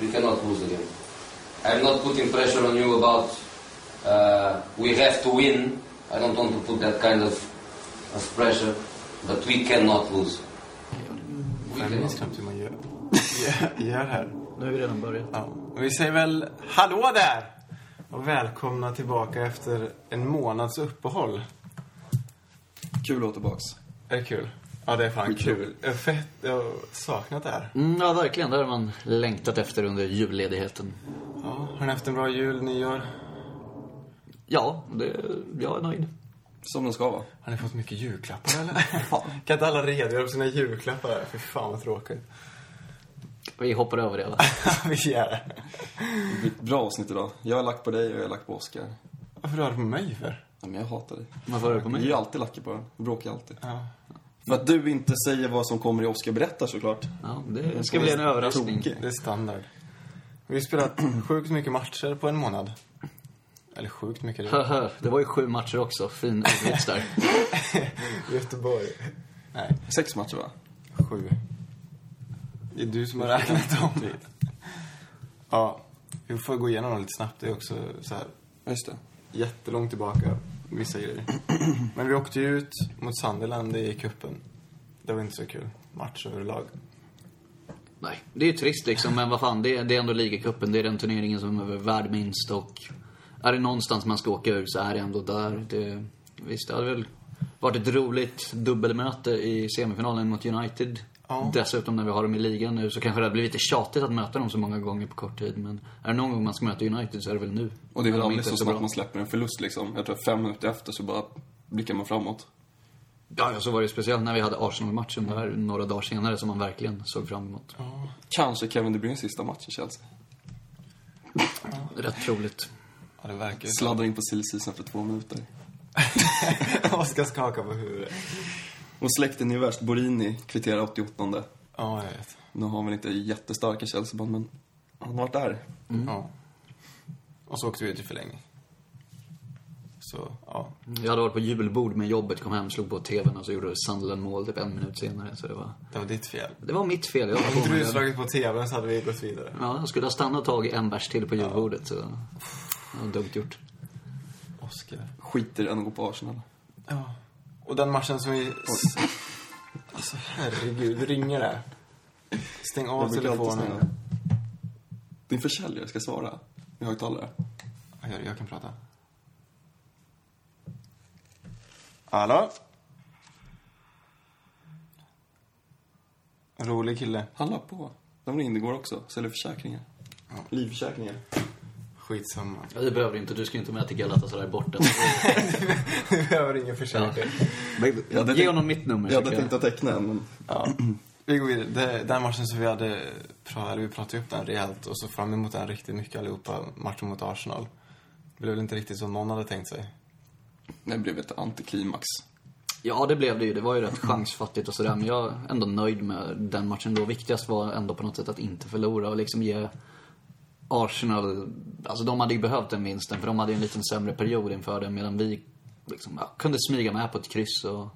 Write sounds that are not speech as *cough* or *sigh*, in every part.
We cannot lose the game. I'm not putting pressure on you about uh, we have to win. I don't want to put that kind of, of pressure, but we cannot lose. Minns knappt hur man gör, gör, *laughs* gör här. Nu har vi redan börjat. Ja. Och vi säger väl hallå där! Och välkomna tillbaka efter en månads uppehåll. Kul att vara tillbaks. Är det kul? Ja, det är fan kul. Jag har fett, jag har saknat det här. Mm, ja, verkligen. Det har man längtat efter under julledigheten. Ja, har ni haft en bra jul, nyår? Ja, det, jag är nöjd. Som den ska vara. Har ni fått mycket julklappar eller? *laughs* kan inte alla redogöra för sina julklappar? Fy fan vad tråkigt. Vi hoppar över det. Va? *laughs* vi gör det. Det blir ett bra avsnitt idag. Jag har lagt på dig och jag har lagt på Oscar. Varför rör du på mig för? Ja, men jag hatar dig. Varför är på Du är mig? ju alltid lackig på den. Du bråkar alltid. Ja. För att du inte säger vad som kommer i Oscar berättar såklart. Ja, det ska bli en överraskning. Det är standard. Vi har spelat sjukt mycket matcher på en månad. Eller sjukt mycket. *laughs* det- det var ju sju matcher också. Fin ordvits där. *laughs* Göteborg. Nej, Sex matcher va? sju. Det är du som har räknat dem. Ja, vi får gå igenom dem lite snabbt. Det är också så här Just det. jättelångt tillbaka, vissa grejer. Men vi åkte ju ut mot Sunderland i kuppen. Det var inte så kul. Match överlag. Nej, det är ju trist liksom, men vad fan, det är, det är ändå ligacupen. Det är den turneringen som är värd minst och är det någonstans man ska åka ur så är det ändå där. Det, visst, det hade väl varit ett roligt dubbelmöte i semifinalen mot United. Ja. Dessutom när vi har dem i ligan nu så kanske det blivit lite tjatigt att möta dem så många gånger på kort tid. Men är det någon gång man ska möta United så är det väl nu. Och det är väl aldrig så snabbt man släpper en förlust liksom. Jag tror att fem minuter efter så bara blickar man framåt. Ja, ja, så var det speciellt när vi hade Arsenal-matchen där några dagar senare som man verkligen såg fram emot. Kanske Kevin De Bruynes sista match i Chelsea. Rätt troligt. Ja, det verkar. Sladdar in på silly för två minuter. *laughs* Oskar skakar på huvudet. Och släkten är värst. Borini kvitterar 88 Ja, jag vet. Nu har han väl inte jättestarka Chelsea-band, men han har varit där. Ja. Och så åkte vi ut i förlängning. Så, ja. Jag hade varit på julbord med jobbet, kom hem, slog på tvn och så gjorde Sunderland mål typ en minut senare. Så det var, Det var ditt fel. det var mitt fel. Jag, Om inte du slagit på tvn så hade vi gått vidare. ja, jag skulle ha stannat och tagit en bärs till på julbordet. Så det var dumt gjort. Oskar. Skiter i än att gå på Arsenal. Ja. Och den matchen som vi... Alltså herregud, det ringer där. Stäng av telefonen. Din försäljare ska svara. I högtalare. Ja, Jag, jag kan prata. Hallå? Rolig kille. Han la på. De ringde igår också. Säljer försäkringar. Livförsäkringar. Skitsamma. Ja, det behöver du inte. Du ska ju inte med till Galatasaray borta. *laughs* Du behöver ingen försäkring. Hade Ge honom mitt nummer. Jag hade tänkt att teckna en, men Ja. Vi går vidare. Det, den matchen som vi hade, eller vi pratade upp den rejält och så fram emot den riktigt mycket allihopa, matchen mot Arsenal. Det blev väl inte riktigt som någon hade tänkt sig. det blev ett antiklimax. Ja, det blev det ju. Det var ju rätt chansfattigt och sådär. Men jag är ändå nöjd med den matchen då. Viktigast var ändå på något sätt att inte förlora och liksom ge Arsenal... Alltså de hade ju behövt den vinsten för de hade ju en liten sämre period inför den medan vi liksom, ja, kunde smyga med på ett kryss och...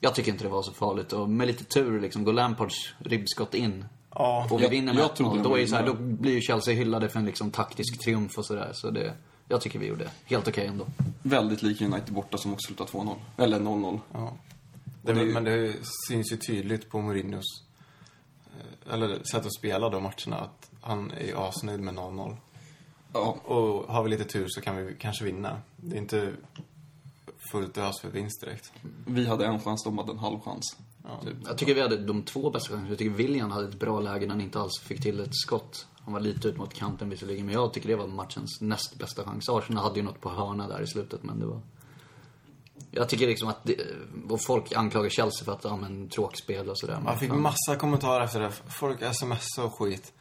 Jag tycker inte det var så farligt och med lite tur liksom går Lampards ribbskott in Ja. och vi jag- vinner med jag trodde 1-0. det Då, är så här, då blir ju Chelsea hyllade för en liksom taktisk triumf och sådär. Så det, jag tycker vi gjorde helt okej ändå. Väldigt lik United borta som också slutade 2-0. Eller 0-0. Ja. Det, det ju- Men det syns ju tydligt på Mourinhos eh, eller sätt att spela de matcherna att han är asnöjd med 0-0. Ja, Och har vi lite tur så kan vi kanske vinna. Det är inte fullt ös för vinst direkt. vi hade en chans, de hade en halv chans. Typ. Jag tycker vi hade de två bästa chanserna. Jag tycker William hade ett bra läge när han inte alls fick till ett skott. Han var lite ut mot kanten visserligen, men jag tycker det var matchens näst bästa chans. Arsenal hade ju något på hörna där i slutet, men det var... Jag tycker liksom att det... och folk anklagar Chelsea för att, ja men, tråkspel och sådär. Man fick massa kommentarer efter det. Folk smsade och skit.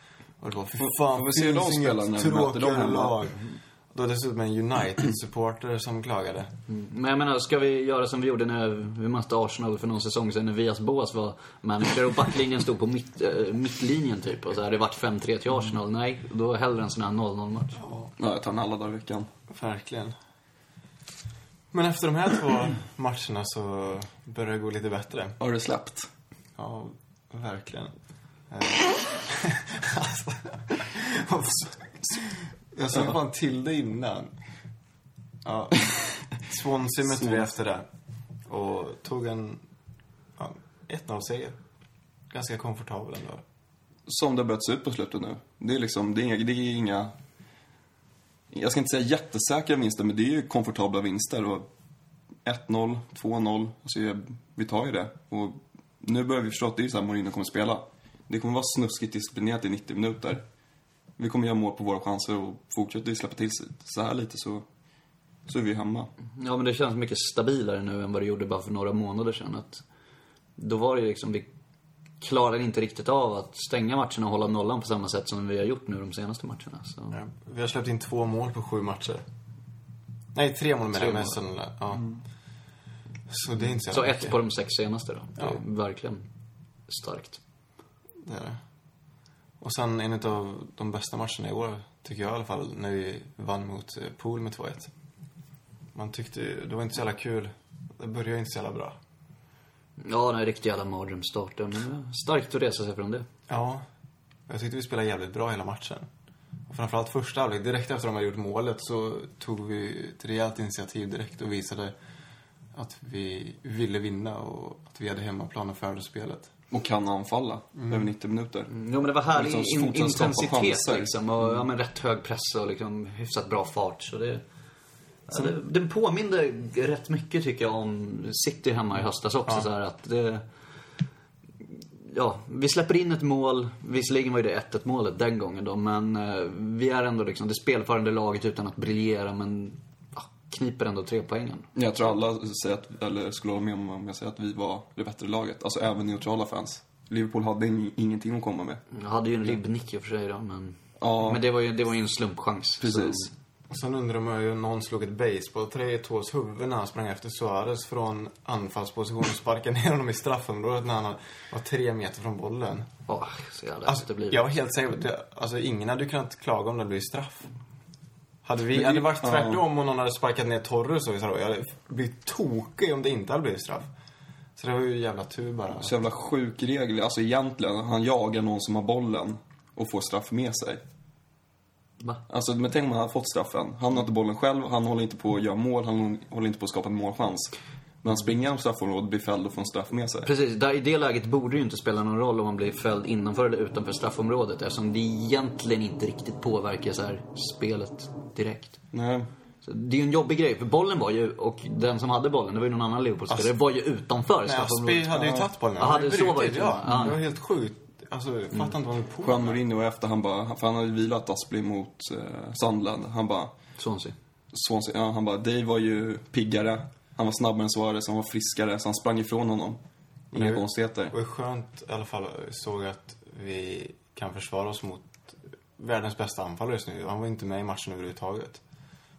Och det var, fy fan, får vi se hur de finns spelar inget när vi möter dem tråkigare hemma? lag. Det var dessutom en United-supporter som klagade. Men jag menar, ska vi göra som vi gjorde när vi mötte Arsenal för någon säsong sedan när Vias Boas var manager och backlinjen stod på mitt, äh, mittlinjen typ och så hade det varit 5-3 till Arsenal. Nej, då hellre en sån här 0-0-match. Ja, jag tar den alla dagar i veckan. Verkligen. Men efter de här två matcherna så börjar det gå lite bättre. Har du släppt? Ja, verkligen. Alltså, *laughs* Jag såg fan till det innan. Ja. Swansea mötte vi efter det. Och tog en ja, 1-0-seger. Ganska komfortabel ändå. Som det har börjat se ut på slutet nu. Det är liksom, det är inga, det är inga... Jag ska inte säga jättesäkra vinster, men det är ju komfortabla vinster. Och 1-0, 2-0, alltså vi tar ju det. Och nu börjar vi förstå att det är så här Mourinho kommer spela. Det kommer vara snuskigt disciplinerat i 90 minuter. Vi kommer göra mål på våra chanser och fortsätter vi släppa till sig så här lite så, så är vi hemma. Ja, men det känns mycket stabilare nu än vad det gjorde bara för några månader sedan. Att då var det liksom, vi klarade inte riktigt av att stänga matcherna och hålla nollan på samma sätt som vi har gjort nu de senaste matcherna. Så. Ja. Vi har släppt in två mål på sju matcher. Nej, tre mål menar Tre med mål. Ja. Så det är inte så, Så ett mycket. på de sex senaste då. Det är Ja. verkligen starkt. Det är det. Och sen en av de bästa matcherna i år, tycker jag i alla fall, när vi vann mot eh, Pool med 2-1. Man tyckte, det var inte så jävla kul. Det började inte så jävla bra. Ja, den riktig jävla är starkt att resa sig från det. Ja. Jag tyckte vi spelade jävligt bra hela matchen. Och framförallt första halvlek, direkt efter de hade gjort målet så tog vi ett rejält initiativ direkt och visade att vi ville vinna och att vi hade hemmaplan och förde spelet. Och kan anfalla över 90 minuter. Jo, men det var härlig Liksom in, intensitet liksom. Och, ja, men rätt hög press och liksom hyfsat bra fart. Så det... Ja, det, den påminde rätt mycket tycker jag om City hemma i höstas också. Så här att det, ja, vi släpper in ett mål. Visserligen var ju det 1-1 målet den gången då. Men eh, vi är ändå liksom det spelförande laget utan att briljera. Men ja, kniper ändå tre poängen. Jag tror alla säger att, eller skulle hålla med om jag säger att vi var det bättre laget. Alltså även neutrala fans. Liverpool hade ing- ingenting att komma med. Jag hade ju en ribbnick i och för sig då, men... Ja. Men det var ju, det var ju en slumpchans. Precis. Så, Och sen undrar man ju om någon slog ett basebollträ i Tås huvud när han sprang efter Suarez från anfallsposition och sparkade ner honom i straffområdet när han var tre meter från bollen. åh, så jävla Alltså, efterblivet. jag var helt säker på det. Alltså, ingen hade ju kunnat klaga om det blivit straff. Hade vi, hade det varit ja. tvärtom och någon hade sparkat ner Torres och så, jag hade blivit tokig om det inte hade blivit straff. Så det var ju jävla tur bara. Så jävla sjuk regel. Alltså egentligen, han jagar någon som har bollen och får straff med sig. Va? Alltså, men tänk om han hade fått straffen. Han har inte bollen själv, han håller inte på att göra mål, han håller inte på att skapa en målchans. Men han springer genom straffområdet, blir fälld och får en straff med sig. Precis, där, i det läget borde det ju inte spela någon roll om man blir fälld innanför eller utanför straffområdet eftersom det egentligen inte riktigt påverkar så här, spelet direkt. Nej. Så det är ju en jobbig grej, för bollen var ju, och den som hade bollen, det var ju någon annan Liverpool-spelare, var ju utanför Nej, Aspi straffområdet. hade ju tagit bollen. Ja, hade- så var det brutit, till och ja. Ja. Det var helt sjukt. Alltså, jag fattar inte vad han på Juan. Mourinho efter, han bara, för han hade vilat Aspley mot eh, Sunderland. Han bara, Swansea. Swansea, ja, han bara, Dave var ju piggare, han var snabbare än Suarez, han var friskare, så han sprang ifrån honom. Inga Det- konstigheter. Det var skönt i alla fall, såg att vi kan försvara oss mot världens bästa anfallare just nu. Han var inte med i matchen överhuvudtaget.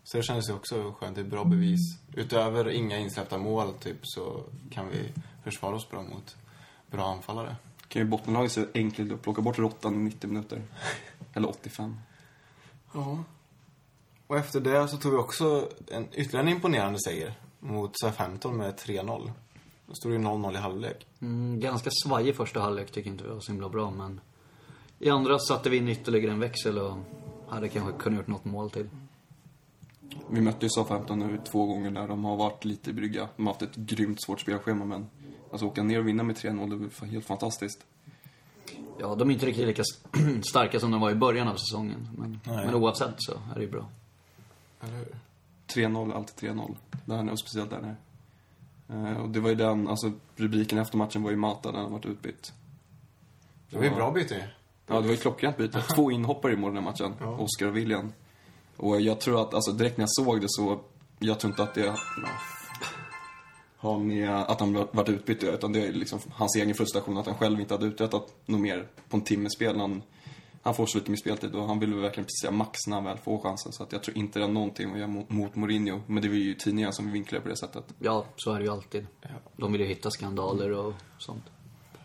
Så det kändes ju också skönt, det är bra bevis. Utöver inga insläppta mål typ så kan vi försvara oss bra mot bra anfallare. Kan ju bottenlaget så enkelt att plocka bort råttan i 90 minuter. *laughs* Eller 85. Ja. Och efter det så tog vi också en ytterligare en imponerande seger mot Southampton med 3-0. Då stod det ju 0-0 i halvlek. Mm, ganska svajig första halvlek tycker inte vi var så himla bra, men... I andra satte vi in ytterligare en växel och hade kanske kunnat gjort något mål till. Vi mötte ju Southampton nu två gånger där de har varit lite brygga. De har haft ett grymt svårt spelschema men alltså åka ner och vinna med 3-0 det var helt fantastiskt. Ja, de är inte riktigt lika *clears throat* starka som de var i början av säsongen. Men, men oavsett så är det ju bra. Eller hur? 3-0, alltid 3-0. Där nere, och speciellt där nere. Eh, och det var ju den, alltså rubriken efter matchen var ju Mata när han varit utbytt. Det var ju bra byte Ja, det var ju klockrent byte. *laughs* Två inhoppare i mål den här matchen. Oscar och William. Och jag tror att, alltså direkt när jag såg det så, jag tror inte att det ja, har med att han varit utbytt utan det är liksom hans egen frustration att han själv inte hade uträttat något mer på en timme spel. Han, han får så lite med speltid och han vill väl verkligen precis säga max när han väl får chansen. Så att jag tror inte det har någonting att göra mot, Mourinho. Men det var ju tidningarna som vinklade på det sättet. Ja, så är det ju alltid. De vill ju hitta skandaler och sånt.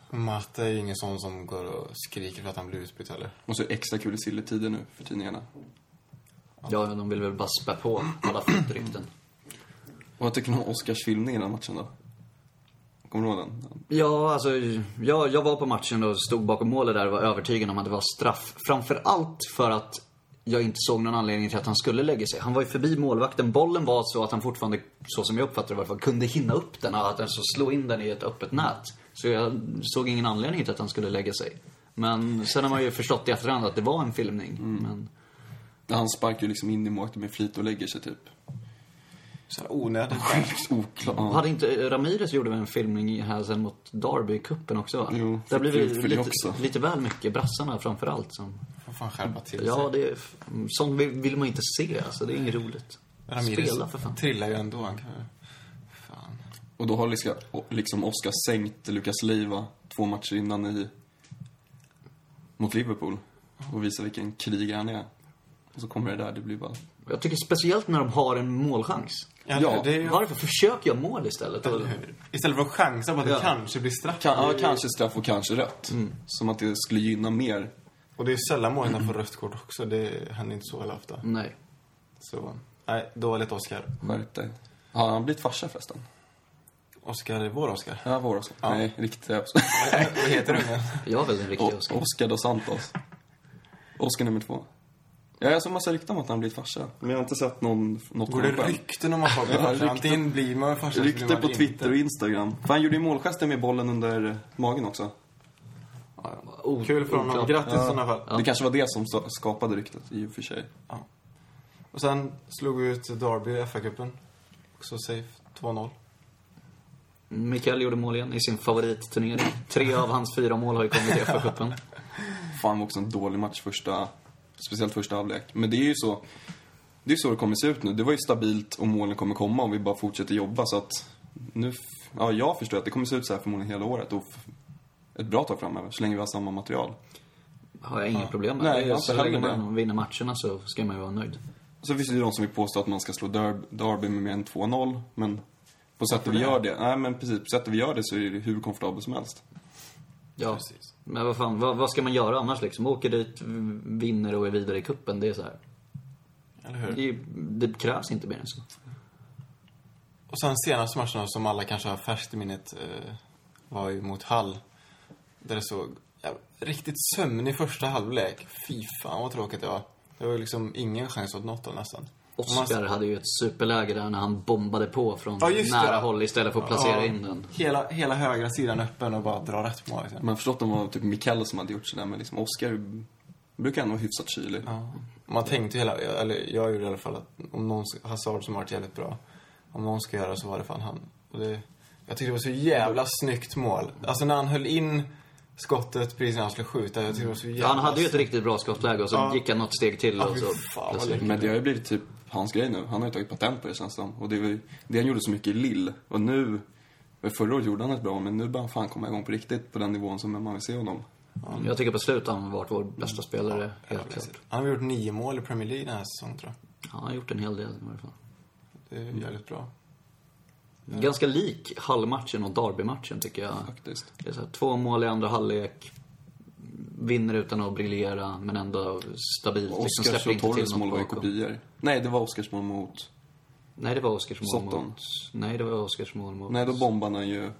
Matte är ju ingen sån som går och skriker för att han blir utbytt heller. Och så är det extra kul i silletider nu för tidningarna. Ja, de vill väl bara spä på alla flyttrykten. Och vad tycker ni om Oscars filmning i den matchen då? Kommer du ihåg den? Ja, alltså, jag, jag var på matchen och stod bakom målet där och var övertygad om att det var straff. Framför allt för att jag inte såg någon anledning till att han skulle lägga sig. Han var ju förbi målvakten. Bollen var så att han fortfarande, så som jag uppfattade det i alla fall, kunde hinna upp den. Att alltså slå in den i ett öppet nät. Så jag såg ingen anledning till att han skulle lägga sig. Men sen har man ju förstått i efterhand att det var en filmning. Men, Han sparkar ju liksom in i målet med flit och lägger sig typ. Så här onödigt. Sjukt oklar. Ja. hade inte Ramirez gjorde väl en filmning här sen mot Derby i cupen också va? Jo, Där blev det lite, också. lite väl mycket brassarna framför allt som Får fan skärpa till Ja, sig. det är, sånt vill, vill man inte se. Alltså, det är inget roligt. Ramirez Spela för fan. trillar ju ändå. Han kan... Fan. Och då har liksom, liksom Oscar sänkt Lucas Leiva två matcher innan i... Mot Liverpool. Och visar vilken krigare han är. Och så kommer det där, det blir bara... Jag tycker speciellt när de har en målchans. Ja, det är ju... Varför försöker jag mål istället? Istället för att chansa på att det kanske blir straff. Kan, ja, kanske straff och kanske rött. Mm. Som att det skulle gynna mer. Och det är ju sällan målen får rött kort också. Det händer inte så jävla ofta. nej. Så, nej, dåligt Oscar. Skärp dig. Har han blivit farsa förresten? Oscar är vår Oscar. Ja, vår Oscar. Ja. Nej, riktiga Oscar. *laughs* Vad heter ungen? Jag är väl en riktig O- Oscar. Oscar dos Santos. Oscar nummer två. Ja, jag såg massa rykten om att han blivit farsa. Men jag har inte sett någon, något Går det själv. rykten om att folk blir Ja, farsa? Antingen blir man farsa Rykte på inte. Twitter och Instagram. För han gjorde ju målgester med bollen under magen också. Oh, Kul för honom. Grattis i sådana fall. Det kanske var det som skapade ryktet i och för sig. Och sen slog vi ut Derby i FA-cupen. Också safe. 2-0. Mikael gjorde mål igen i sin favoritturnering. Tre av hans fyra mål har ju kommit i FA-cupen. *laughs* Fan var också en dålig match första, speciellt första halvlek. Men det är ju så, det är så det kommer se ut nu. Det var ju stabilt och målen kommer komma om vi bara fortsätter jobba så att nu, ja jag förstår att det kommer se ut så här förmodligen hela året och ett bra tag framöver, så länge vi har samma material. Har jag inget problem med. Nej, Det så länge man vinner matcherna så ska man ju vara nöjd. Så finns det ju de som vill påstå att man ska slå Derby, Derby med mer än 2-0, men på sättet vi gör det, nej men precis, på sättet vi gör det så är det hur komfortabelt som helst. Ja. Precis. Men vad fan, vad, vad ska man göra annars liksom? Åker dit, vinner och är vidare i kuppen Det är så här. Eller hur? Det, det krävs inte mer än så. Och sen senaste matcherna som alla kanske har färskt i minnet eh, var ju mot Hall. Där det såg ja, riktigt sömnig första halvlek. Fy fan vad tråkigt det var. Det var ju liksom ingen chans åt något håll nästan. Oscar hade ju ett superläge där när han bombade på från Ja, nära det. håll istället för att placera Ja, in den. Hela, hela högra sidan öppen och bara dra rätt på. Liksom. Man förstått om det var typ Mikael som hade gjort sådär, men liksom Oscar brukar ändå vara hyfsat kylig. Ja. Man tänkte hela, eller jag gjorde i alla fall att om någon, Hazard som har varit jävligt bra, om någon ska göra så var det fan han. Och det, jag tyckte det var så jävla snyggt mål. Alltså när han höll in skottet precis när han skulle skjuta, jag tyckte det var så jävla Ja, han hade ju ett riktigt bra skottläge och så Ja. gick han något steg till Ja, och så... fan, vad plötsligt- läckert. Men det har ju blivit typ hans grej nu. Han har ju tagit patent på det känns det som. Och det, var ju, det han gjorde så mycket i Lill. Och nu, förra året gjorde han ett bra, men nu börjar han fan komma igång på riktigt på den nivån som man vill se honom. Jag tycker på slutet har han varit vår bästa spelare, helt klart. Han har gjort nio mål i Premier League den här säsongen tror jag. Han har gjort en hel del i alla fall. Det är jävligt bra. Ganska lik Hall-matchen och Derby-matchen tycker jag. Faktiskt. Det är så här, två mål i andra halvlek. Vinner utan att briljera, men ändå stabilt. Liksom Oscars släpper och Torres mål var ju kopior. Nej, det var Oscars mål mot... Nej, det var Oscars mål Sutton. mot... Nej, det var Oscars mål mot... Nej, då bombade han ju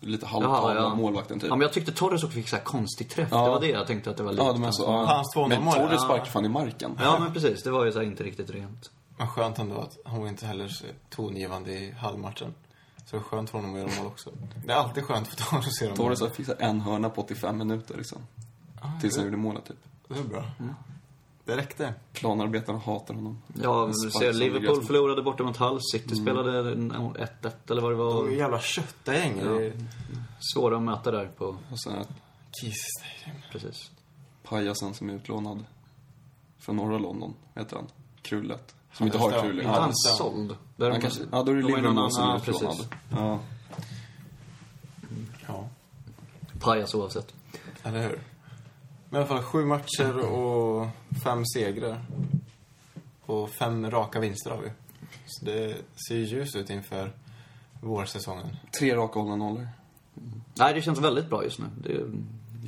lite Jaha, halvtavla ja. målvakten typ. Ja, men jag tyckte Torres också fick så här konstig träff. Ja. Det var det jag tänkte att det var lite. Ja, de är så, ja. Hans 2-0 Men mål, Torres ja. sparkade fan i marken. Ja, men precis. Det var ju så här inte riktigt rent. Men skönt ändå att han var inte heller så tongivande i halvmatchen. Så det är skönt för honom att göra mål också. Det är alltid skönt för Torres att göra mål. Torres har fixat en hörna på 85 minuter liksom. Tills han gjorde målet typ. Det är bra. Det räckte. Planarbetarna hatar honom. Ja, spark ser Liverpool förlorade borta mot Hull. City spelade 1-1 eller vad det De är var. ju jävla kötta-gäng. Ja. Det Svåra att möta där på... Och sen att Kiss. Precis. pajasen som är utlånad från norra London, heter han? Krullet. Som inte har det. krulling. Inte Ja, han såld? Där Han kanske, ja, då är det annan- som är ja, utlånad. precis. Ja. Ja, Pajas oavsett. eller hur? Men i alla fall sju matcher och fem segrar. Och fem raka vinster har vi. Så det ser ju ljust ut inför vårsäsongen. Tre raka hållna nollor. Nej, det känns väldigt bra just nu. Det är,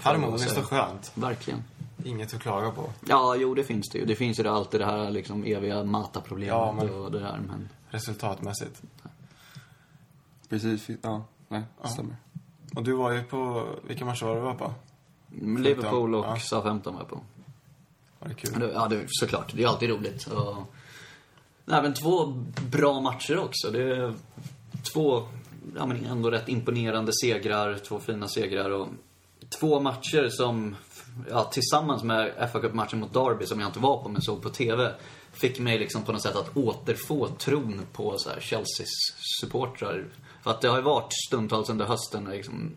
Harmoniskt och skönt. Verkligen. Inget att klaga på. Ja, jo, det finns det ju. Det finns ju alltid det här liksom eviga mata-problemet Ja, men- och det där, men... Resultatmässigt. Precis, ja. Nej, stämmer. Och du var ju på, vilka matcher var du var på? Liverpool och Ja. Southampton var jag på. Var det kul? Det- Ja, det, såklart. Det är alltid roligt. Och, nej, men två bra matcher också. Det är två, ja men ändå rätt imponerande segrar. Två fina segrar och två matcher som, ja tillsammans med fa Cup-matchen mot Derby som jag inte var på men såg på TV. Fick mig liksom på något sätt att återfå tron på så här Chelseas supportrar. För att det har ju varit stundtals under hösten liksom,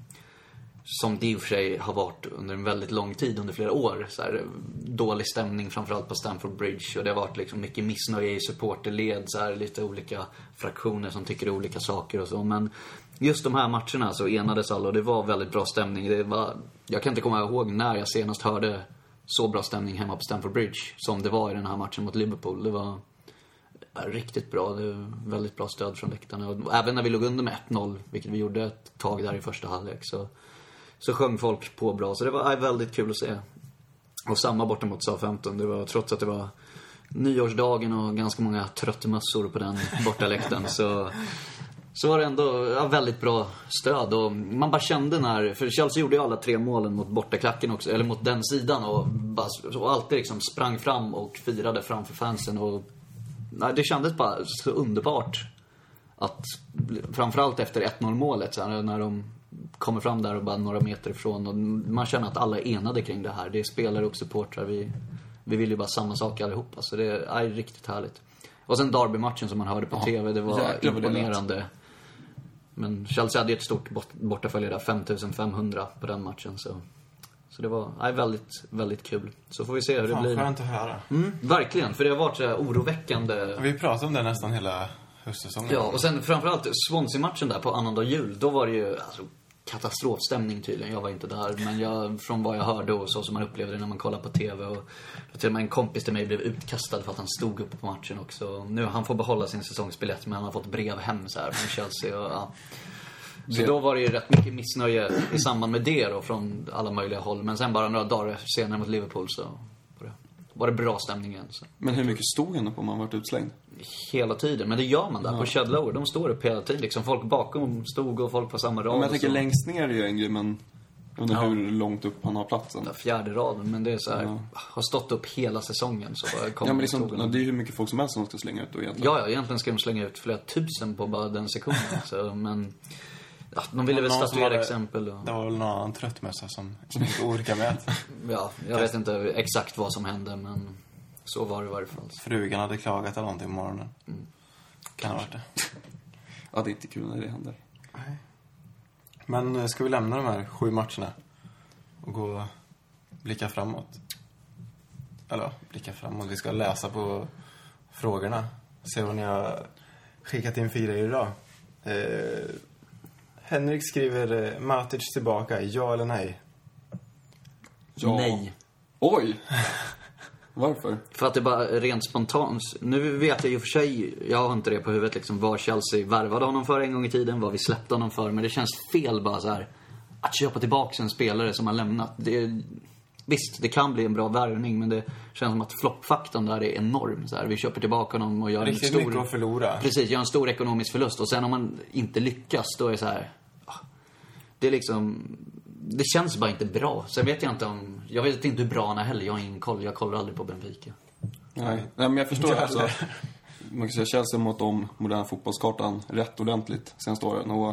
som det i och för sig har varit under en väldigt lång tid, under flera år. Så här, dålig stämning framförallt på Stamford Bridge och det har varit liksom mycket missnöje i supporterled, så här, lite olika fraktioner som tycker olika saker och så. Men just de här matcherna så enades alla och det var väldigt bra stämning. Det var, jag kan inte komma ihåg när jag senast hörde så bra stämning hemma på Stamford Bridge som det var i den här matchen mot Liverpool. Det var riktigt bra. Det var väldigt bra stöd från läktarna. Och även när vi låg under med 1-0, vilket vi gjorde ett tag där i första halvlek, så så sjöng folk på bra. Så det var väldigt kul att se. Och samma borta mot Southampton. Det var, trots att det var nyårsdagen och ganska många tröttmössor på den bortaläktaren så, så var det ändå ja, väldigt bra stöd. Och man bara kände när, för Chelsea gjorde ju alla tre målen mot bortaklacken också, eller mot den sidan och, bara, och alltid liksom sprang fram och firade framför fansen. Och, nej, det kändes bara så underbart att framförallt efter 1-0 målet, så här, när de kommer fram där och bara några meter ifrån och man känner att alla är enade kring det här. Det är spelare och supportrar. Vi, vi vill ju bara samma sak allihopa. Så det är riktigt härligt. Och sen Derby-matchen som man hörde på TV, det var jäklar vad det imponerande. Men Chelsea hade ju ett stort bort, bortafölje där, 5500 på den matchen. Så, så det var nej, väldigt, väldigt kul. Så får vi se hur det Fan, blir. skönt att höra. Mm, verkligen, för det har varit så här oroväckande Vi pratade om det nästan hela höstsäsongen. Ja, och sen framförallt Swansea-matchen där på annandag jul. Då var det ju alltså, katastrofstämning tydligen. Jag var inte där. Men jag, från vad jag hörde och så som man upplevde det när man kollar på TV. Och till och med en kompis till mig blev utkastad för att han stod uppe på matchen också. Nu, han får behålla sin säsongsbiljett men han har fått brev hem så här från Chelsea. Och, ja. Så då var det ju rätt mycket missnöje i samband med det då från alla möjliga håll. Men sen bara några dagar senare mot Liverpool så var det, bra stämning igen. Så Men hur mycket stod han upp om man varit utslängd? Hela tiden. Men det gör man där på Shed Lower. De står upp hela tiden. Liksom folk bakom stod och folk på samma rad. Men jag och tänker längst ner är ju en grej, men jag undrar Ja. hur långt upp han har platsen. Den Fjärde raden. Men det är så här, Ja. har stått upp hela säsongen så kommer Ja, men liksom, ja, de. det är ju hur mycket folk som helst som ska slänga ut då egentligen. Ja, ja, egentligen ska de slänga ut flera tusen på bara den sektionen. *laughs* så, men ja, de ville väl statuera exempel. Och, Det var väl någon annan tröttmössa som, som inte orkade med. *laughs* ja, jag vet inte exakt vad som hände, men så var det i varje fall. Frugan hade klagat eller någonting på morgonen. Kan ha varit det. *laughs* Ja, det är inte kul när det händer. Men eh, ska vi lämna de här sju matcherna och gå och blicka framåt? Eller blicka framåt. Vi ska läsa på frågorna. Se vad ni har skickat in för grejer idag. Eh, Henrik skriver eh, Matic tillbaka, ja eller nej? Ja. Nej. Oj! *laughs* Varför? För att det bara rent spontant. Nu vet jag och för sig, jag har inte det på huvudet liksom, vad Chelsea värvade honom för en gång i tiden, vad vi släppte honom för. Men det känns fel bara så här att köpa tillbaka en spelare som har lämnat. Det, visst, det kan bli en bra värvning, men det känns som att floppfaktorn där är enorm. Så här, vi köper tillbaka honom och gör en stor... mycket att förlora. Precis, gör en stor ekonomisk förlust. Och sen om man inte lyckas, då är det så här... ah, Det är liksom... Det känns bara inte bra. Sen vet jag inte om... Jag vet inte hur bra han är heller. Jag har ingen koll. Jag kollar aldrig på Benfica. Nej. Nej, men jag förstår alltså. Man kan säga Chelsea mått om moderna fotbollskartan rätt ordentligt senaste åren. Och,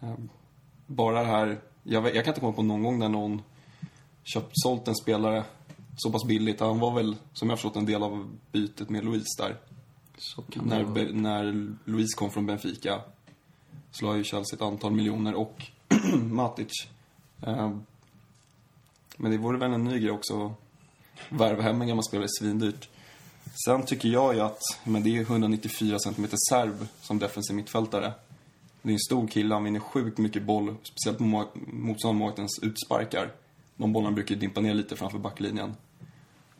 eh, bara det här, jag, vet, jag kan inte komma på någon gång där någon köpt, sålt en spelare så pass billigt. Han var väl, som jag har förstått, en del av bytet med Louise där. Så kan När, det vara. Be- när Louise kom från Benfica så la ju Chelsea ett antal miljoner och *clears throat* Matic. Ehm, men det vore väl en ny grej också att värva hem en gammal spelare svindyrt. Sen tycker jag ju att, men det är 194 cm serb som defensiv mittfältare. Det är en stor kille, han vinner sjukt mycket boll, speciellt på motståndarmålvaktens utsparkar. De bollarna brukar ju dimpa ner lite framför backlinjen.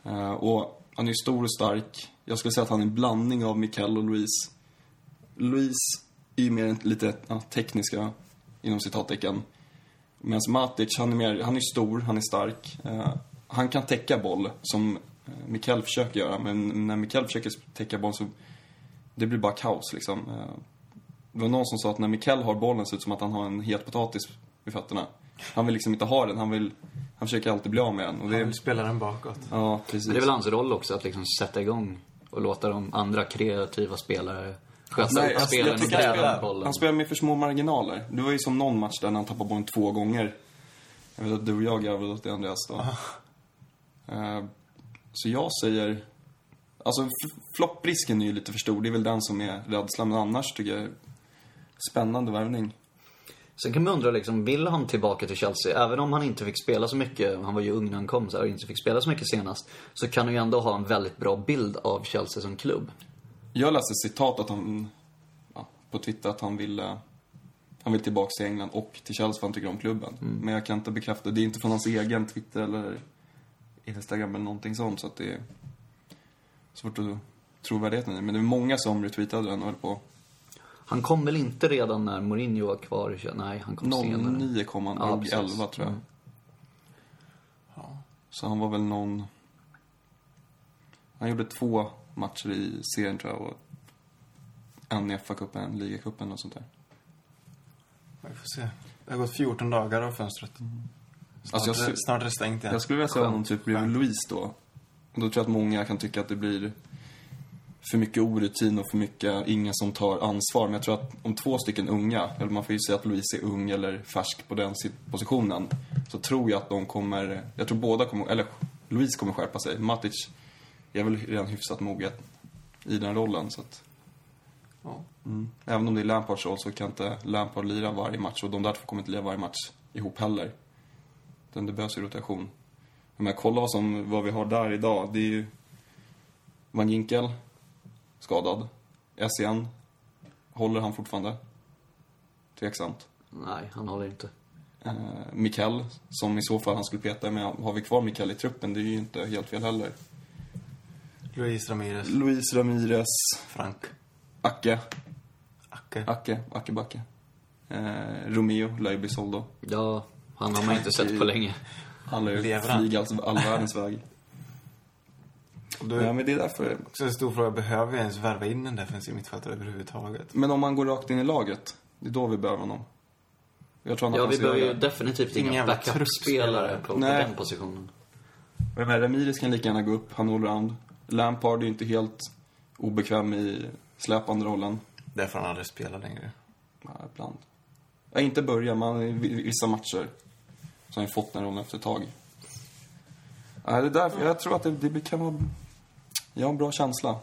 Ehm, och han är stor och stark. Jag skulle säga att han är en blandning av Mikael och Louise. Louise är ju mer lite ja, tekniska, inom citattecken. Medan Matic, han är, mer, han är stor, han är stark. Eh, han kan täcka boll, som eh, Mikael försöker göra. Men när Mikael försöker täcka boll så det blir bara kaos liksom. Eh, Det var någon som sa att när Mikael har bollen ser det ut som att han har en het potatis vid fötterna. Han vill liksom inte ha den, han vill... Han försöker alltid bli av med den. Och Han det, vill spela den bakåt. ja, precis. Men det är väl hans roll också att liksom sätta igång och låta de andra kreativa spelare sköta Nej, upp spelen jag och gräva spelar, med bollen. han spelar med för små marginaler. Det var ju som någon match där när han tappade bollen två gånger. Jag vet att du och jag garvade åt det, Andreas. Då. Eh, så jag säger... Alltså, flopprisken är ju lite för stor. Det är väl den som är rädslan. Men annars tycker jag... Spännande värvning. Sen kan man undra liksom, vill han tillbaka till Chelsea? Även om han inte fick spela så mycket, han var ju ung när han kom så här, och inte fick spela så mycket senast. Så kan han ju ändå ha en väldigt bra bild av Chelsea som klubb. Jag läste citat att han, ja, på Twitter att han vill, eh, han vill tillbaka till England och till Chelsea för han tycker om klubben. Men jag kan inte bekräfta, det är inte från hans egen Twitter eller Instagram eller någonting sånt så att det är svårt att trovärdigheten i. Men det är många som retweetade den och höll på. Han kom väl inte redan när Mourinho var kvar? Nej, han kom senare. 09 kom han, Ja, och precis. 11 tror jag. Så han var väl någon... Han gjorde två matcher i serien tror jag och en i FA-cupen, en ligacupen och sånt där. Vi får se. Det har gått 14 dagar av fönstret. Snart, Alltså, jag snart är det stängt igen. Jag skulle vilja säga Skönt. honom typ bredvid Louise då. Och då tror jag att många kan tycka att det blir för mycket orutin och för mycket ingen som tar ansvar. Men jag tror att om två stycken unga, eller man får ju säga att Louise är ung eller färsk på den sit- positionen, så tror jag att de kommer, jag tror båda kommer, eller Louise kommer skärpa sig. Matic är väl redan hyfsat mogen i den rollen så att, Ja. mm. Även om det är Lampards roll så kan inte Lampard lira varje match och de där två kommer inte lira varje match ihop heller. Utan det behövs ju rotation. Men jag kollar vad, som, vad vi har där idag. Det är ju Van Ginkel, skadad. SCN, håller han fortfarande? Tveksamt. Nej, han håller inte. Eh, Mikkel, som i så fall han skulle peta med. Har vi kvar Mikkel i truppen? Det är ju inte helt fel heller. Luis Ramirez, Luis Ramirez, Frank, Acke, Acke. Acke, Acke Backe. Eh, Romeo lär ju bli såld då. Ja, han har man inte sett på länge. Han lär ju flyga alltså all världens väg. Och då Ja, är men det är därför. också en stor fråga, behöver vi ens värva in en defensiv mittfältare överhuvudtaget? Men om man går rakt in i laget, det är då vi behöver honom. Jag tror Ja, vi behöver ju definitivt Ingen inga backup-spelare på, på den positionen. Men med Ramirez kan lika gärna gå upp, han är allround. Lampard är ju inte helt obekväm i släpande rollen. Därför han aldrig spelar längre. Ja, ibland. Ja, inte börja, men i vi- vissa matcher. Så har han fått den rollen efter ett tag. Ja, det är därför, jag tror att det, det kan vara... Jag har en bra känsla.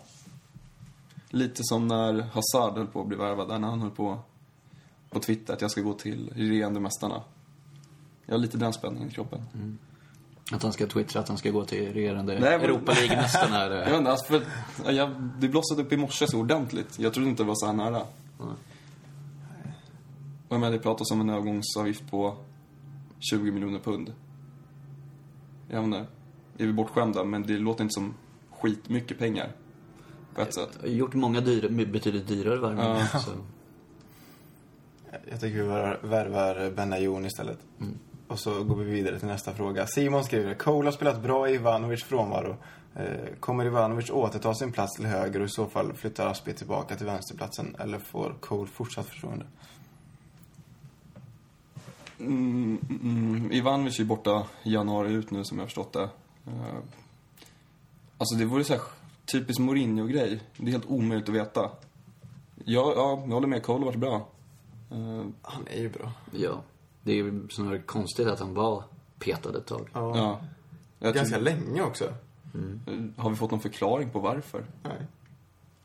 Lite som när Hazard höll på att bli värvad, där när han höll på på Twitter att jag ska gå till regerande mästarna. Jag har lite den spänningen i kroppen. Att han ska twittra att han ska gå till regerande Nej, men- Europa League-mästarna. *laughs* Jag vet inte, alltså för, ja, jag, det blossade upp i morse så ordentligt. Jag trodde inte det var så här nära. Nej. Och jag menar, det pratas om en övergångsavgift på 20 miljoner pund. Jag vet inte, är vi bortskämda, men det låter inte som skitmycket pengar. På ett sätt. Jag har gjort många dyra, betydligt dyrare värvningar. Ja. Så. Jag tycker vi värvar- Benayoun istället. Och så går vi vidare till nästa fråga. Simon skriver, Cole har spelat bra i Ivanovic frånvaro. Eh, Kommer Ivanovic återta sin plats till höger och i så fall flyttar Aspi tillbaka till vänsterplatsen? Eller får Cole fortsatt förtroende? Mm, mm, Ivanovic är borta januari ut nu som jag har förstått det. Eh, Alltså det vore så här typiskt Mourinho-grej. Det är helt omöjligt att veta. Ja, ja, jag håller med. Cole har varit bra. Eh, Han är ju bra. Ja. Det är ju snarare konstigt att han var petad ett tag. Ja. Ja. Jag Ganska tror- länge också. Har vi fått någon förklaring på varför? Nej.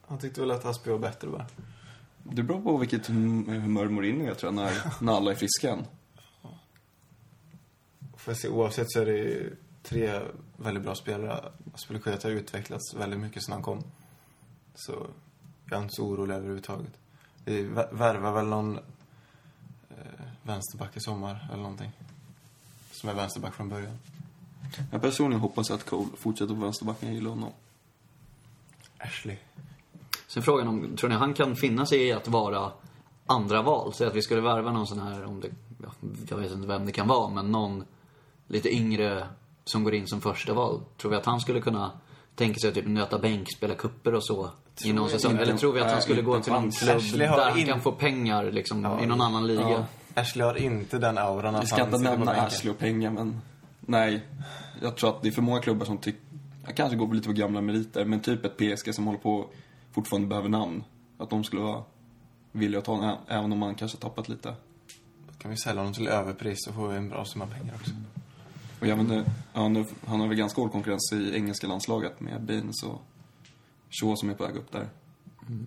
Han tyckte väl att Aspi var bättre bara. Det beror på vilket hum- humör Mourinho är, tror jag, när, *laughs* när alla är friska än. Se, oavsett så är det ju tre väldigt bra spelare. Aspelekueta har utvecklats väldigt mycket sedan han kom. Så jag är inte så orolig överhuvudtaget. Vi vä- värvar väl någon vänsterback i sommar eller någonting. Som är vänsterback från början. Jag personligen hoppas att Cole fortsätter på vänsterbacken. Jag gillar honom. Ashley. Sen frågan om, tror ni han kan finna sig i att vara andra val? Så att vi skulle värva någon sån här, om det, ja, jag vet inte vem det kan vara, men någon lite yngre som går in som första val. Tror vi att han skulle kunna tänker sig typ nöta bänk, spela kupper och så i någon säsong? Eller tror vi att han skulle gå till någon klubb där han kan få pengar liksom i någon annan liga? Ja. Ashley har inte den auran att Vi ska han inte nämna. Ashley och pengar, men nej. Jag tror att det är för många klubbar som tycker, jag kanske går lite på gamla meriter, men typ ett PSG som håller på fortfarande behöver namn. Att de skulle vara villiga att ta honom, även om man kanske tappat lite. Då kan vi sälja honom till överpris så får vi en bra summa pengar också. Och jag ja, nu, han har väl ganska hård konkurrens i engelska landslaget med Baines och Shaw som är på väg upp där.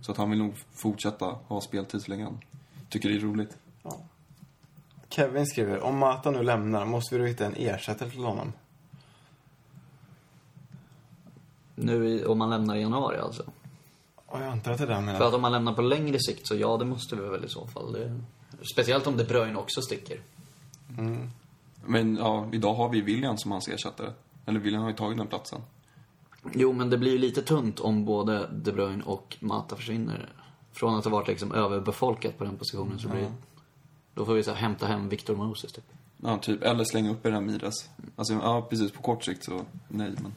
Så att han vill nog fortsätta ha speltid så länge han tycker det är roligt. Kevin skriver, om Mata nu lämnar måste vi då hitta en ersättare till honom. Nu om man lämnar i januari alltså? Och jag antar att det är det han För menar. att om man lämnar på längre sikt så ja, det måste vi väl i så fall. Det, speciellt om De Bruyne också sticker. Men ja, idag har vi William som hans ersättare. Eller William har ju tagit den platsen. Jo, men det blir ju lite tunt om både De Bruyne och Mata försvinner. Från att ha varit liksom överbefolkat på den positionen så blir Då får vi så här, hämta hem Victor Moses typ. Ja, typ. Eller slänga upp i Ramirez. Alltså, ja, precis. På kort sikt så nej, men...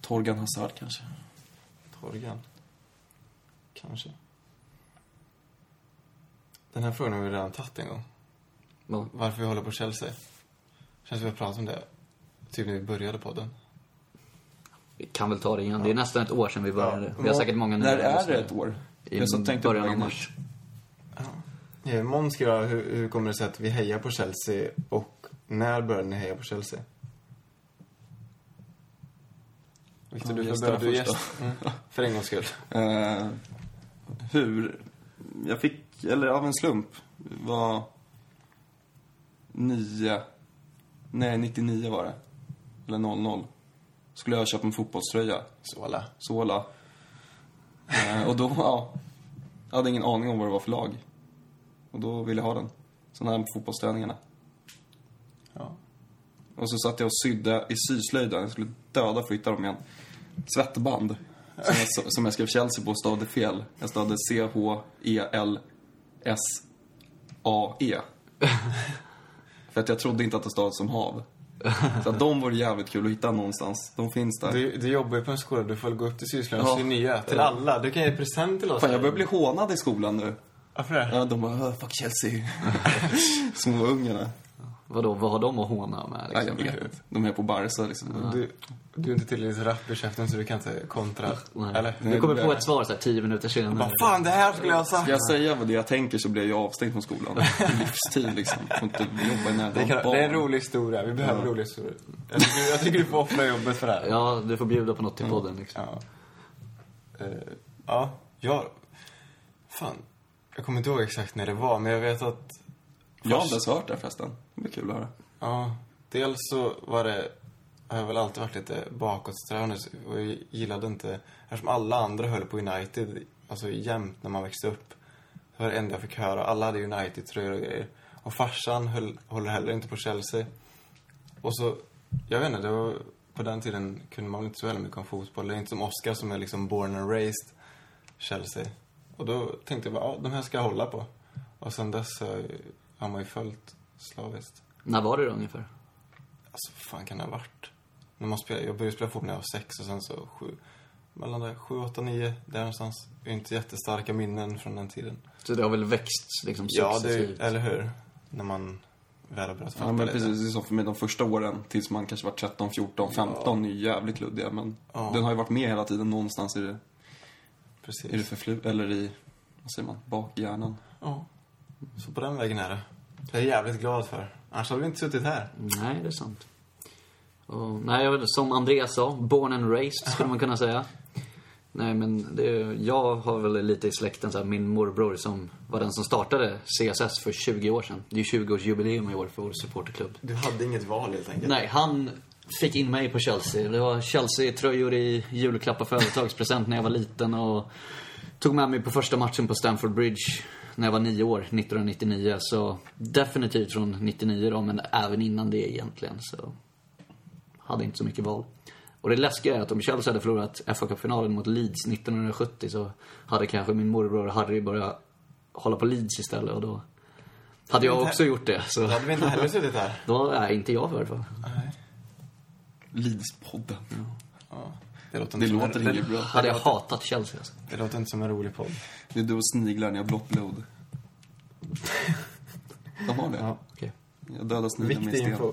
Torgan Hazard kanske. Torgan. Kanske. Den här frågan har vi redan tagit en gång. Ja. Varför vi håller på Chelsea. Känns som vi har pratat om det. Typ när vi började podden. Vi kan väl ta det igen. Det är nästan ett år sedan vi började. Vi har Ja. säkert många nya När är det ett år? I Jag så tänkte på början av mars. Ja, Måns skriver, hur, hur kommer det sig att vi hejar på Chelsea och när började ni heja på Chelsea? Victor, Ja, du får börja. Du först gäst. Mm. *laughs* För en gångs skull. Eh, hur? Jag fick, eller av en slump, var nio, nej 99 var det. Eller 00. Skulle jag köpa en fotbollströja. Såla. Sola. Eh, och då, ja. Jag hade ingen aning om vad det var för lag. Och då ville jag ha den. Sån här på fotbollsträningarna. Ja. Och så satt jag och sydde i syslöjden. Jag skulle döda för att hitta dem igen. Svettband. Som jag, som jag skrev Chelsea på och stavade fel. Jag stavade E C-H-E-L-S-A-E. *laughs* för att jag trodde inte att det stavades som hav. Så att de vore jävligt kul att hitta någonstans. De finns där. Du, du jobbar ju på en skola, du får gå upp till och Ja. sy nya till alla. Du kan ge present till oss. Fan, jag börjar bli hånad i skolan nu. Varför det? Ja, de bara, "Åh, fuck Chelsea. *laughs* Små ungarna. Vadå, vad har de att håna med Ja, liksom? jag vet. De är på Barca liksom. Du, du är inte tillräckligt rapp i käften så du kan inte kontra. Nej. Eller? Vi kommer på ett svar så här tio minuter senare. Bara, fan det här skulle jag ha sagt. Ska jag säga vad det jag tänker så blir jag avstängd från skolan. *laughs* Livstid liksom. Får inte jobba i Det, kan, det är en rolig historia. Vi behöver roliga historier. Jag tycker, jag tycker du får offra jobbet för det här. Ja, du får bjuda på något till podden liksom. Ja. Eh, ja, jag... Fan. Jag kommer inte ihåg exakt när det var, men jag vet att... Jag har inte ens hört det förresten. Det blir kul att höra. Ja, dels så var det... Har jag väl alltid varit lite bakåtsträvande och jag gillade inte... Eftersom alla andra höll på United, alltså jämt när man växte upp. Det var det enda jag fick höra. Alla hade United-tröjor och grejer. Och farsan höll, håller heller inte på Chelsea. Och så, jag vet inte, det var, på den tiden kunde man väl inte så mycket om fotboll. Det är inte som Oscar som är liksom born and raised Chelsea. Och då tänkte jag bara, ja, de här ska jag hålla på. Och sen dess har man ju följt slaviskt. När var det då ungefär? Alltså, fan kan det ha varit? När man spelade, jag började spela fotboll när jag var sex och sen så sju, mellan där, sju, åtta, nio, där någonstans. Jag har inte jättestarka minnen från den tiden. Så det har väl växt liksom Ja, det, successivt? eller hur? När man väl har börjat fatta Ja, men lite. precis. Det är som för mig de första åren, tills man kanske var 13, 14, 15, är ju jävligt luddiga. Men Ja. den har ju varit med hela tiden någonstans i det, Precis. i det förflu- eller i, vad säger man, bakhjärnan. Ja. Så på den vägen är det. Jag är jävligt glad för. Annars hade vi inte suttit här. Nej, det är sant. Och, nej, jag vet som Andreas sa, born and raised skulle man kunna säga. Nej, men det, jag har väl lite i släkten så här, min morbror som var den som startade CSS för 20 år sedan. Det är ju 20-årsjubileum i år för vår supporterklubb. Du hade inget val helt enkelt. Nej, han fick in mig på Chelsea. Det var Chelsea-tröjor i julklappar företagspresent när jag var liten och tog med mig på första matchen på Stamford Bridge när jag var nio år, 1999. Så definitivt från 99 då, men även innan det egentligen. Så hade inte så mycket val. Och det läskiga är att om Chelsea hade förlorat fa Cup-finalen mot Leeds 1970 så hade kanske min morbror Harry börjat hålla på Leeds istället och då hade jag också gjort det. Så Då hade vi inte heller suttit här. *laughs* då är inte jag i alla fall. Leeds-podden. Ja, det låter Det låter en, inget bra. Hade jag hatat Chelsea alltså. det låter inte som en rolig podd. Det är du och sniglar när jag blockload. De har det. Ja. Okej. Jag dödar sniglar med sten. info.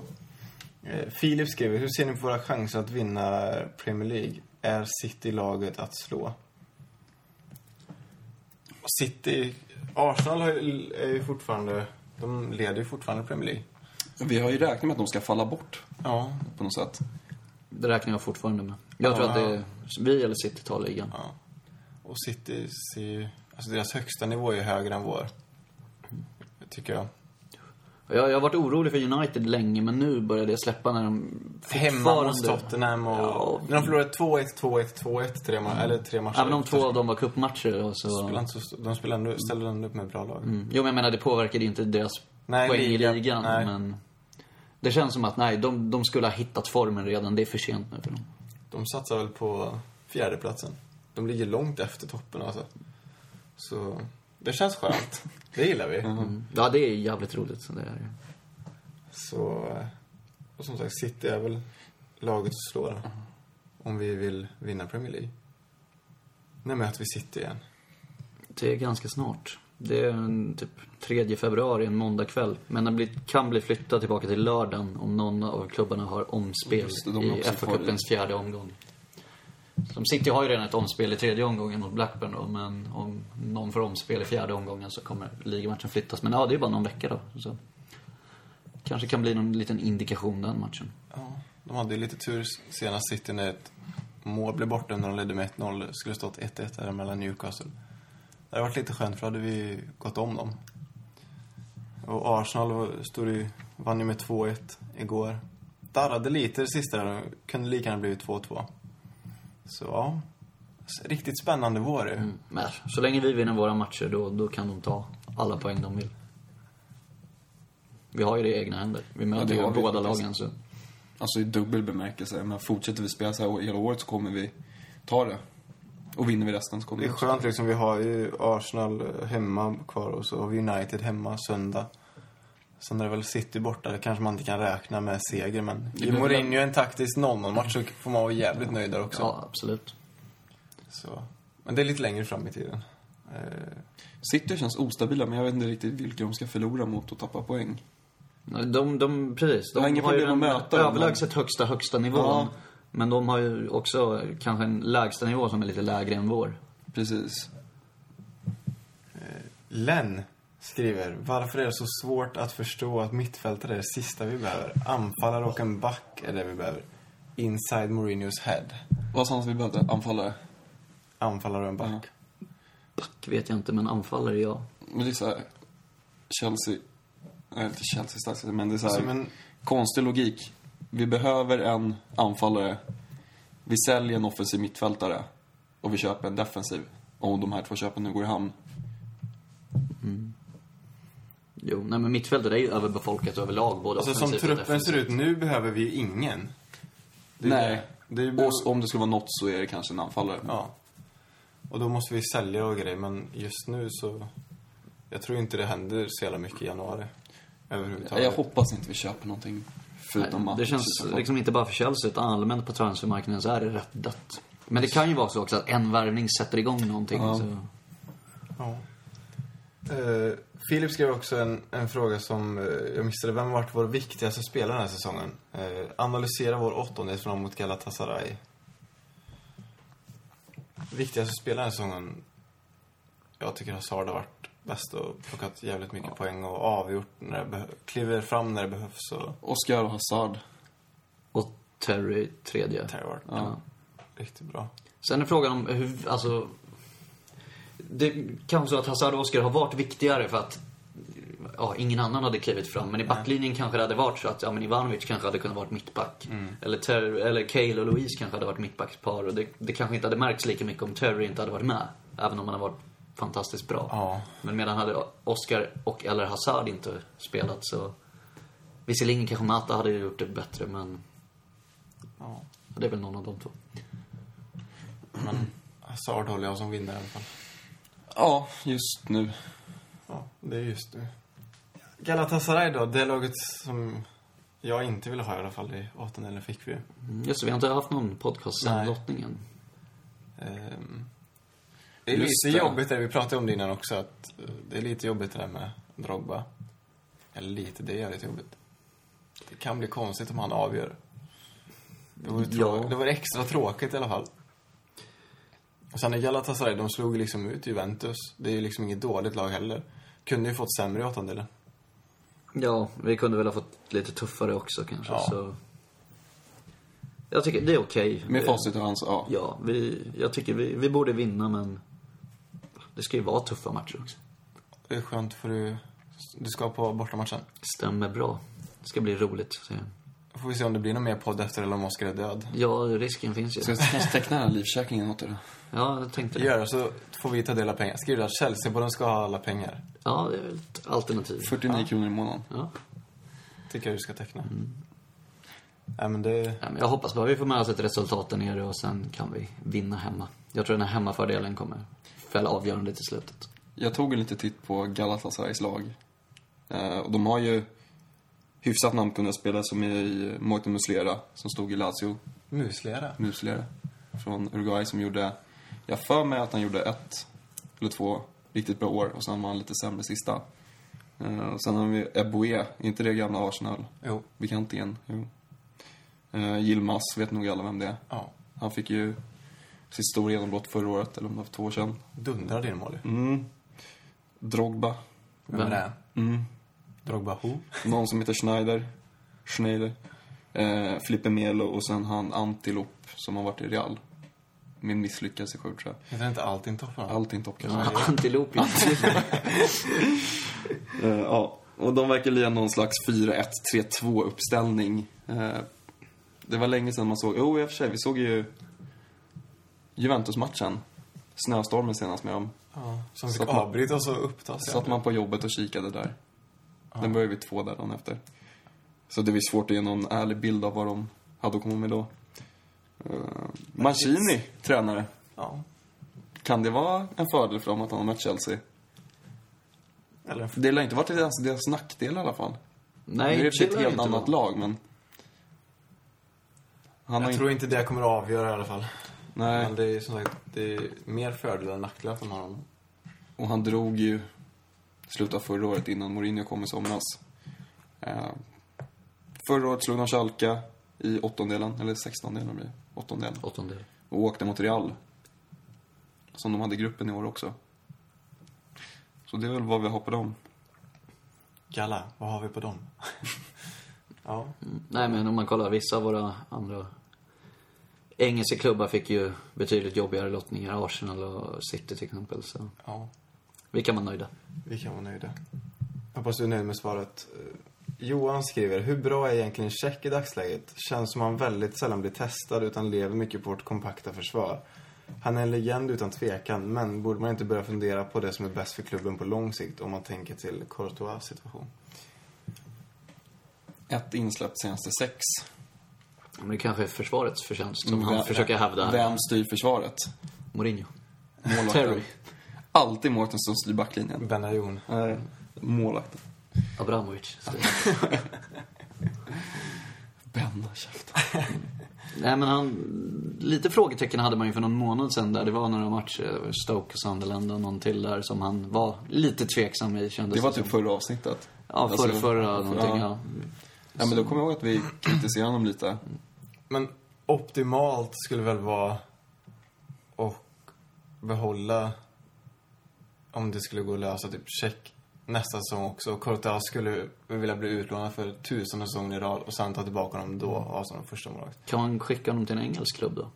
Eh, Filip skriver, hur ser ni på våra chanser att vinna Premier League? Är City laget att slå? City... Arsenal har ju- är ju fortfarande... De leder ju fortfarande Premier League. Vi har ju räknat med att de ska falla bort Ja. på något sätt. Det räknar jag fortfarande med. Jag tror Ja. att det är vi eller City tar ligan. ja. Och City ser ju... Alltså deras högsta nivå är ju högre än vår. Tycker jag. Jag, jag har varit orolig för United länge, men nu börjar det släppa när de Hemma mot fortfarande- Tottenham och... Ja. När de förlorade 2-1, 2-1, 2-1, tre, ma- eller tre matcher. Även om två av dem var cupmatcher och så... Så, de spelar ändå, ställer ändå upp med bra lag. Mm. Jo, men jag menar, det påverkade inte deras Nej, poäng liga- i ligan. nej. Men det känns som att, nej, de, de skulle ha hittat formen redan. Det är för sent nu för dem. De satsar väl på fjärdeplatsen. De ligger långt efter toppen alltså. Så det känns skönt. Det gillar vi. Mm. Ja, det är jävligt roligt. Så det är. Så, eh, och som sagt, City är väl laget att slå då. Om vi vill vinna Premier League. När möter vi City igen? Det är ganska snart. Det är en, typ 3 februari, en måndagkväll. Men den blir, kan bli flyttad tillbaka till lördagen om någon av klubbarna har omspel det, i FA-cupens fjärde omgång. Som City har ju redan ett omspel i tredje omgången mot Blackburn då, men om någon får omspel i fjärde omgången så kommer ligamatchen flyttas. Men ja, det är bara någon vecka då. Så. Kanske kan bli någon liten indikation den matchen. Ja, de hade ju lite tur senast City när ett mål blev borta när de ledde med 1-0. Det skulle stått 1-1 där mellan Newcastle. Det hade varit lite skönt för då hade vi gått om dem. Och Arsenal stod ju, vann ju med 2-1 igår. Darrade lite det sista där. Kunde lika gärna blivit 2-2. Så ja, riktigt spännande vår det. Mm. Men så länge vi vinner våra matcher då, då kan de ta alla poäng de vill. Vi har ju det i egna händer. Vi möter det ju vi båda lagen så. Alltså i dubbel bemärkelse. Men fortsätter vi spela så här hela året så kommer vi ta det. Och vinner vi resten så kommer Det är vi också. skönt liksom, vi har ju Arsenal hemma kvar och så har vi United hemma söndag. Sen är det väl City borta, det kanske man inte kan räkna med seger men Det i Mourinho en taktisk 0-0-match så får man vara jävligt nöjd där också. Ja, absolut. Så. Men det är lite längre fram i tiden. Eh, City känns ostabila, men jag vet inte riktigt vilka de ska förlora mot och tappa poäng. De, de, precis. De har ju den möta överlägset högsta, högsta nivån. Ja. Men de har ju också kanske en lägsta nivå som är lite lägre än vår. Precis. Len skriver, varför är det så svårt att förstå att mittfältare är det sista vi behöver? Anfallare och en back är det vi behöver. Inside Mourinhos head. Vad sa han vi behövde? Anfallare? Anfallare och en back. Back vet jag inte, men anfallare ja. Men det är så här, Chelsea... Nej, inte Chelsea starkt, men det är så här, Som en konstig logik. Vi behöver en anfallare. Vi säljer en offensiv mittfältare. Och vi köper en defensiv. Om de här två köpen nu går i hamn. Jo, nej men mittfältet är ju överbefolkat överlag, både Alltså som truppen ser ut nu behöver vi ju ingen. Det Nej. Det, det Och om det skulle vara något så är det kanske en anfallare. Ja. Och då måste vi sälja och grejer, men just nu så... Jag tror inte det händer så jävla mycket i januari. Överhuvudtaget. Jag hoppas inte vi köper någonting. Förutom Nej, det Matic, känns liksom inte bara för Chelsea, utan allmänt på transfermarknaden så är det rätt dött. Men det kan ju vara så också att en värvning sätter igång någonting. Ja. Så. Ja. Uh, Filip skrev också en, en fråga som eh, jag missade. Vem har varit vår viktigaste spelare den här säsongen? Eh, analysera vår åttondelsfinal mot Galatasaray. Viktigaste spelaren den här säsongen? Jag tycker Hazard har varit bäst och plockat jävligt mycket poäng och avgjort när det behövs. Kliver fram när det behövs och... Oscar och Hazard. Och Terry tredje. Har varit Ja. riktigt bra. Sen är frågan om hur, alltså... Det kan vara så att Hazard och Oscar har varit viktigare för att ja, ingen annan hade klivit fram. Men i backlinjen kanske det hade varit så att ja, men Ivanovic kanske hade kunnat varit mittback. Eller, Ter eller Cale och Louise kanske hade varit mittbackspar. Och det, det kanske inte hade märkts lika mycket om Terry inte hade varit med. Även om han har varit fantastiskt bra. Ja. Men medan hade Oscar och eller Hazard inte spelat så... Visserligen kanske Mata hade gjort det bättre, men ja. det är väl någon av de två. Men Hazard håller jag som vinnare i alla fall. Ja, just nu. Ja, det är just nu. Galatasaray då, det laget som jag inte ville ha i alla fall i åttondelen fick vi ju. Mm, Just det, vi har inte haft någon podcast sen lottningen. Ehm, det är lite jobbigt, det vi pratade om det innan också, att eh, det är lite jobbigt det där med Drogba. Eller lite, det är lite jobbigt. Det kan bli konstigt om han avgör. Det vore, trå- Ja. det vore extra tråkigt i alla fall. Och sen är Galatasaray, de slog liksom ut Juventus. Det är ju liksom inget dåligt lag heller. Kunde ju fått sämre i åttondelen. Ja, vi kunde väl ha fått lite tuffare också kanske, Ja. så... Jag tycker det är okej. Med facit i hand så, ja. Ja, vi, jag tycker vi, vi borde vinna, men det ska ju vara tuffa matcher också. Det är skönt för du, du ska på bortamatchen. Stämmer bra. Det ska bli roligt. Så. Får vi se om det blir någon mer podd efter eller om Oskar är död. Ja, risken finns ju. Ska jag kanske teckna den här livförsäkringen åt er då? Ja, jag tänkte det. Gör det, så får vi ta del av pengar. Skriv det att Chelsea-podden ska ha alla pengar. Ja, det är väl ett alternativ. 49 kronor i månaden. Ja. Tycker jag du ska teckna. Mm. Nej men det... Ja, men jag hoppas bara vi får med oss ett resultat där nere och sen kan vi vinna hemma. Jag tror den här hemmafördelen kommer fälla avgörande till slutet. Jag tog en liten titt på Galatasarays lag. Eh, och de har ju hyfsat namnkunniga spelare som är i Moita Muslera, som stod i Lazio. Muslera. Muslera. Från Uruguay som gjorde, jag för mig att han gjorde ett eller två riktigt bra år och sen var han lite sämre sista. Eh, och sen har vi Eboué, inte det gamla Arsenal? Jo. Bekantingen, jo. Eh, Yilmaz, vet nog alla vem det är. Ja. Han fick ju sitt stora genombrott förra året, eller om det var för två år sedan. Dundrar din mål. Mm. Drogba. Vem är det? Mm. Drogba who? Någon som heter Schneider. Schneider. Eh, Filipe Melo och sen han Antilop som har varit i Real. Min misslyckades i sju, tror jag. Heter det inte allting? Allting topp kanske. Ja, antilop. *laughs* Eh, ja, och de verkar lira någon slags 4-1-3-2 uppställning. Eh, det var länge sedan man såg, jo i och för sig, vi såg ju Juventus-matchen. Snöstormen senast med dem. Ja. Som Så fick att man- avbrytas och upptas. Satt man på jobbet och kikade där. Den började vid två där dagen efter. Så det blir svårt att ge någon ärlig bild av vad de hade att komma med då. Uh, Mancini, tränare. Ja. Kan det vara en fördel för dem att han har mött Chelsea? Eller Det lär inte varit deras, deras nackdel i alla fall. Nej, nu är det det ett helt inte annat lag, men... Han Jag inte... tror inte det kommer att avgöra i alla fall. Nej, Men det är som sagt, det är mer fördel än nackdel att de har honom. och han drog ju slutet av förra året innan Mourinho kom i somras. Eh, förra året slog de Schalke i åttondelen, eller sextondelen blir det. Åttondelen. Åttondel. Och åkte mot Real. Som de hade i gruppen i år också. Så det är väl vad vi har på dem. Galla, vad har vi på dem? *laughs* ja. Nej, men om man kollar vissa av våra andra engelska klubbar fick ju betydligt jobbigare lottningar. Arsenal och City till exempel. Så ja, vi kan vara nöjda. vi kan vara nöjda. Hoppas du är nöjd med svaret. Eh, Johan skriver, hur bra är egentligen Check i dagsläget? Känns som han väldigt sällan blir testad utan lever mycket på vårt kompakta försvar. Han är en legend utan tvekan, men borde man inte börja fundera på det som är bäst för klubben på lång sikt om man tänker till Courtois situation? Ett insläppt senaste sex. Men det kanske är försvarets förtjänst som Vem- han försöker hävda. Vem styr försvaret? Mourinho. Målvakten. Terry. Alltid målvakten som styr backlinjen. Benayoun. Nej, målvakten. Abramovic. *laughs* Benna käften. *laughs* Nej, men han... Lite frågetecken hade man ju för någon månad sedan där. Det var några matcher, Stoke och Sunderland och någon till där som han var lite tveksam i kändes Det var som. typ förra avsnittet. Ja, förra, Alltså, förra någonting, ja. ja. Ja, men då kommer jag ihåg att vi kritiserade honom lite. Men optimalt skulle väl vara att behålla, om det skulle gå att lösa, typ check nästa säsong också. Och Courtois skulle vilja bli utlånad för tusen säsonger i rad och sen ta tillbaka honom då och ha som första målvakt. Kan man skicka honom till en engelsk klubb då?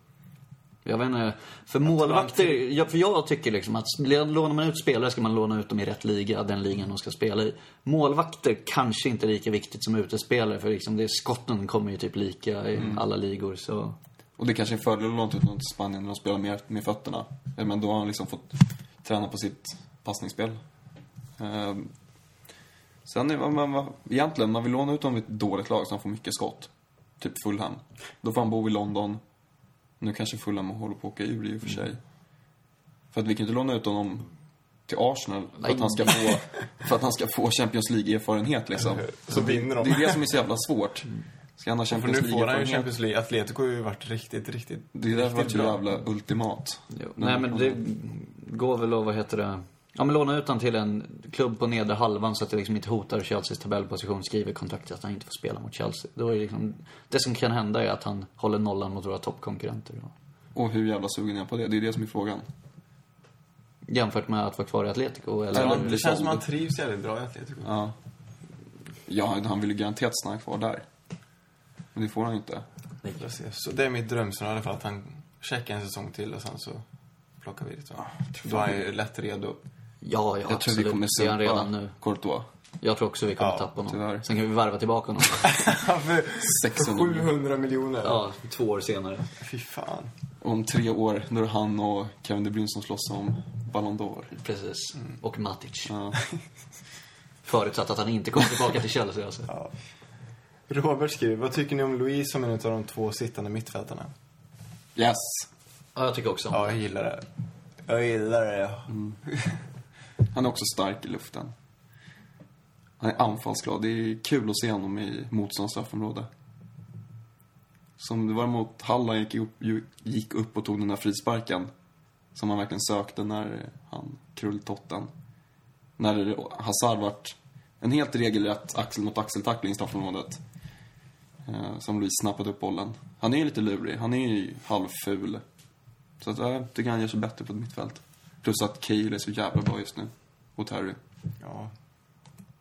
Jag vet inte. För målvakter, jag, för jag tycker liksom att lånar man ut spelare ska man låna ut dem i rätt liga, den ligan de ska spela i. Målvakter kanske inte är lika viktigt som utespelare för liksom det, skotten kommer ju typ lika i alla ligor så. Och det kanske är en fördel att låna ut honom till Spanien när de spelar mer med fötterna. Ja, Men då har han liksom fått träna på sitt passningsspel. Ehm, sen är man, man, egentligen, man vill låna ut honom i ett dåligt lag så han får mycket skott. Typ Fulham. Då får han bo i London. Nu kanske Fulham håller på att åka ur i och för sig. För att vi kan inte låna ut honom till Arsenal för att han ska få, för att han ska få Champions League-erfarenhet liksom. *laughs* Så vinner de. Det är det som är så jävla svårt. Ska han ha För Champions nu får han ju League-erfarenhet? Champions League. Atletico har ju varit riktigt, riktigt, Det är därför varit riktigt så bra. jävla ultimat. Jo. Nej men det går väl att, vad heter det? Ja men låna ut han till en klubb på nedre halvan så att det liksom inte hotar Chelseas tabellposition. Skriver kontraktet att han inte får spela mot Chelsea. Då är det liksom, det som kan hända är att han håller nollan mot våra toppkonkurrenter. Och hur jävla sugen är jag på det? Det är det som är frågan. Jämfört med att vara kvar i Atletico eller... Ja, Det känns som att han trivs jävligt bra i Atletico. Ja. Ja, han vill ju garanterat stanna kvar där. Men det får han ju inte. Ser. Så det är mitt drömscenario fall, att han checkar en säsong till och sen så plockar vi det. Då är han ju lätt redo. Ja, ja Jag tror absolut. vi kommer är han redan nu. Courtois. Jag tror också vi kommer Ja, tappa honom. tyvärr. Sen kan vi värva tillbaka honom. *laughs* För 600 700 miljoner. ja, två år senare. Fy fan. Om tre år, då är det han och Kevin De Bruyne som slåss om Ballon d'Or. Precis. Och Matic. Ja. *laughs* Förutsatt att han inte kommer tillbaka till Chelsea alltså. Robert skriver, vad tycker ni om Louise som en av de två sittande mittfältarna? Yes! Ja, jag tycker också. Ja, jag gillar det. Jag gillar det. *laughs* Han är också stark i luften. Han är anfallsglad. Det är kul att se honom i motstånds straffområde. Som det var mot Hall gick upp, gick upp och tog den där frisparken. Som han verkligen sökte när han krulltotten. När Hazard vart en helt regelrätt axel mot axel-tackling i straffområdet. Eh, som Luis snappade upp bollen. Han är ju lite lurig. Han är ju halvful. Så att, eh, jag tycker han gör sig bättre på ett mittfält. Plus att Cale är så jävla bra just nu. Och Terry. Ja.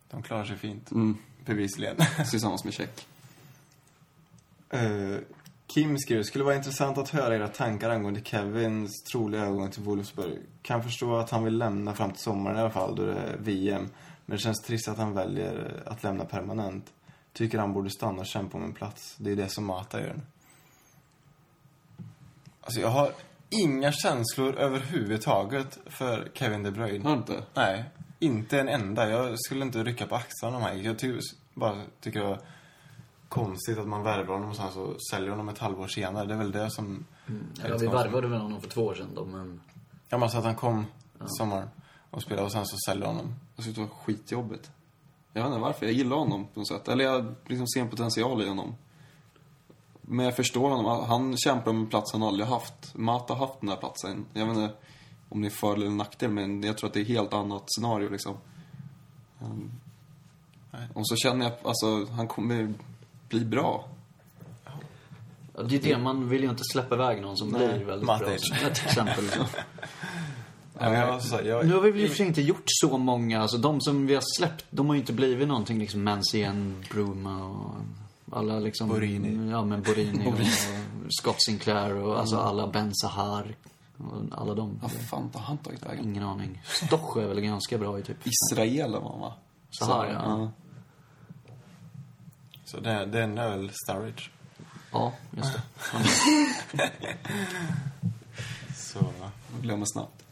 De klarar sig fint. Mm. Bevisligen. *laughs* Tillsammans med Check. Eh, Kim skriver, skulle vara intressant att höra era tankar angående Kevins troliga övergång till Wolfsburg. Kan förstå att han vill lämna fram till sommaren i alla fall, då det är VM. Men det känns trist att han väljer att lämna permanent. Tycker han borde stanna och kämpa om en plats. Det är det som Mata gör. Alltså, jag har inga känslor överhuvudtaget för Kevin De Bruyne. Har inte? Nej, inte en enda. Jag skulle inte rycka på axlarna om gick. Jag ty bara tycker det var konstigt att man värvar honom och sen så säljer honom ett halvår senare. Det är väl det som... är Ja, vi värvade väl honom för två år sedan då, men... Ja, men alltså att han kom sommaren och spelade och sen så säljer honom. Jag tyckte det var skitjobbigt. Jag vet inte varför. Jag gillar honom på något sätt. Eller jag liksom ser en potential i honom. Men jag förstår honom. Han kämpar om en plats han aldrig haft. Mata har haft den här platsen. Jag vet inte om det är för eller nackdel, men jag tror att det är ett helt annat scenario liksom. Um, och så känner jag, alltså, han kommer bli bra. Ja, Det är det, man vill ju inte släppa iväg någon som blir väldigt Matic. bra. Ja, Till exempel. *laughs* Ja, men jag, så, jag, Nu har vi väl i och för sig inte gjort så många, alltså de som vi har släppt, de har ju inte blivit någonting liksom Mancien, Bruma och alla liksom... Borini. Ja men Borini *laughs* och Scott Sinclair och alltså alla Ben Sahar. Och alla de. Vad fan har han tagit vägen? Ingen aning. Stoch är väl ganska bra i typ. Israel var han va? Sahar, ja. så det, den är väl Sturridge. Ja, just det. *laughs* Så... Jag glömmer snabbt.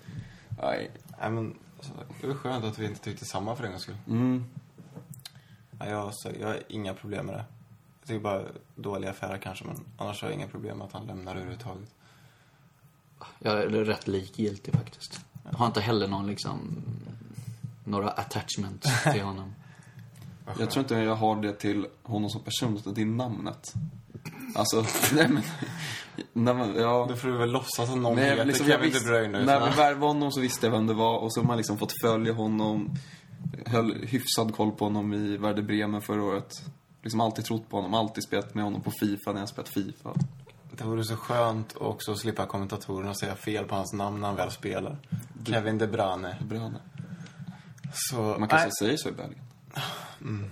Nej. Nej, men alltså, det var skönt att vi inte tyckte samma för en gångs skull. Mm. Ja, jag, så, jag har inga problem med det. Jag tycker bara dåliga affärer kanske, men annars har jag inga problem med att han lämnar överhuvudtaget. Jag är rätt likgiltig faktiskt. Jag har inte heller någon liksom, några attachments till *laughs* honom. Jag tror inte jag har det till honom som person, utan det är namnet. Alltså, *laughs* nej men... Nej, men ja. Då får du väl låtsas att någon Nej, heter liksom, Kevin De Bruyne. när så- vi värvade honom så visste jag vem det var och så har man liksom fått följa honom. Höll hyfsad koll på honom i Werder Bremen förra året. Liksom alltid trott på honom, alltid spelat med honom på Fifa när jag spelat Fifa. Det vore så skönt också att slippa kommentatorerna säga fel på hans namn när han väl spelar. Kevin De Bruyne. Bra. Så, Man kanske säger så i Belgien. *laughs*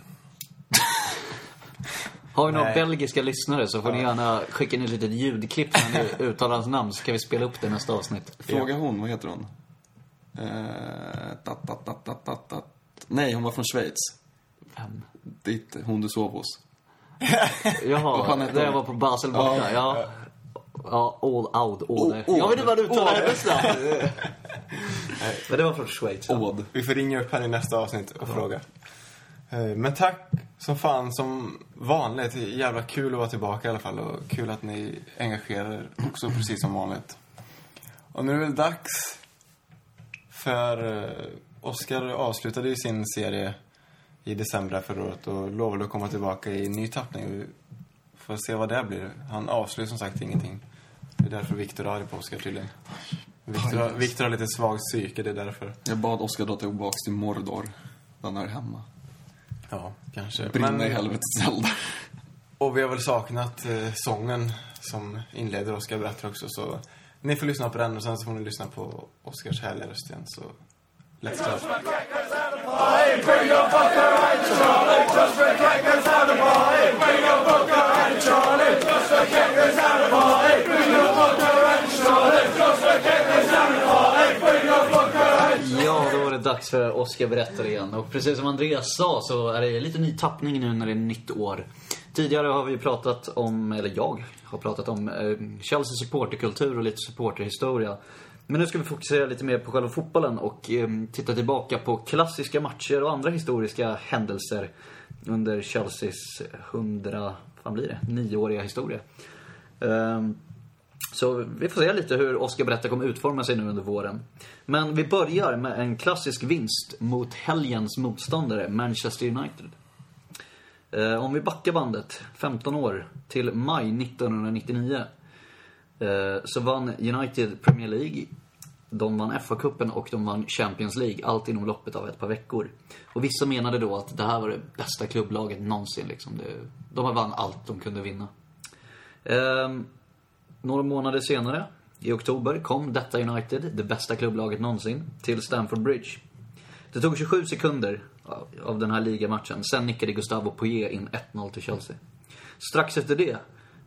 Har vi några Nej. belgiska lyssnare så får ni gärna skicka in ett litet ljudklipp när ni *laughs* uttalar hans namn så kan vi spela upp det i nästa avsnitt. Fråga hon, vad heter hon? Eh, tat, tat, tat, tat, tat. Nej, hon var från Schweiz. Vem? Dit, hon du sov hos. Jaha, *laughs* där jag var på Basel borta. Ja. Ja, All Out. Åh, Jag vet inte vad du uttalar hennes namn. Men det var från Schweiz. ja. Åd. vi får ringa upp henne i nästa avsnitt och fråga. Eh, Men tack som fan som vanligt. Det är jävla kul att vara tillbaka i alla fall och kul att ni engagerar er också *clears throat* precis som vanligt. Och nu är det väl dags För eh, Oscar avslutade ju sin serie i december förra året och lovade att komma tillbaka i ny tappning. Vi får se vad det blir. Han avslöjar som sagt ingenting. Det är därför Viktor är arg på Oscar tydligen. Viktor har, har lite svagt psyke, det är därför. Jag bad Oskar dra tillbaka till Mordor. Den är hemma. Ja, kanske. Brinna i helvetets eldar. Och vi har väl saknat eh, sången som inleder Oscar berättar också, så ni får lyssna på den och sen så får ni lyssna på Oscars härliga röst igen, så let's go. Ja, då var det dags för Oscar berättar igen. Och precis som Andreas sa så är det lite ny tappning nu när det är nytt år. Tidigare har vi pratat om, eller jag har pratat om eh, Chelsea supporterkultur och lite supporterhistoria. Men nu ska vi fokusera lite mer på själva fotbollen och eh, titta tillbaka på klassiska matcher och andra historiska händelser under Chelseas hundra, vad blir det, nioåriga historia. Eh, så vi får se lite hur Oscar Berätta kommer utforma sig nu under våren. Men vi börjar med en klassisk vinst mot helgens motståndare, Manchester United. Eh, om vi backar bandet 15 år till maj 1999 Eh, så vann United Premier League. De vann FA-cupen och de vann Champions League, allt inom loppet av ett par veckor. Och vissa menade då att det här var det bästa klubblaget någonsin. Liksom. De vann allt de kunde vinna. Ehm, några månader senare, i oktober, kom detta United, det bästa klubblaget någonsin, till Stamford Bridge. Det tog 27 sekunder av den här ligamatchen. Sen nickade Gustavo Poyet in 1-0 till Chelsea. Strax efter det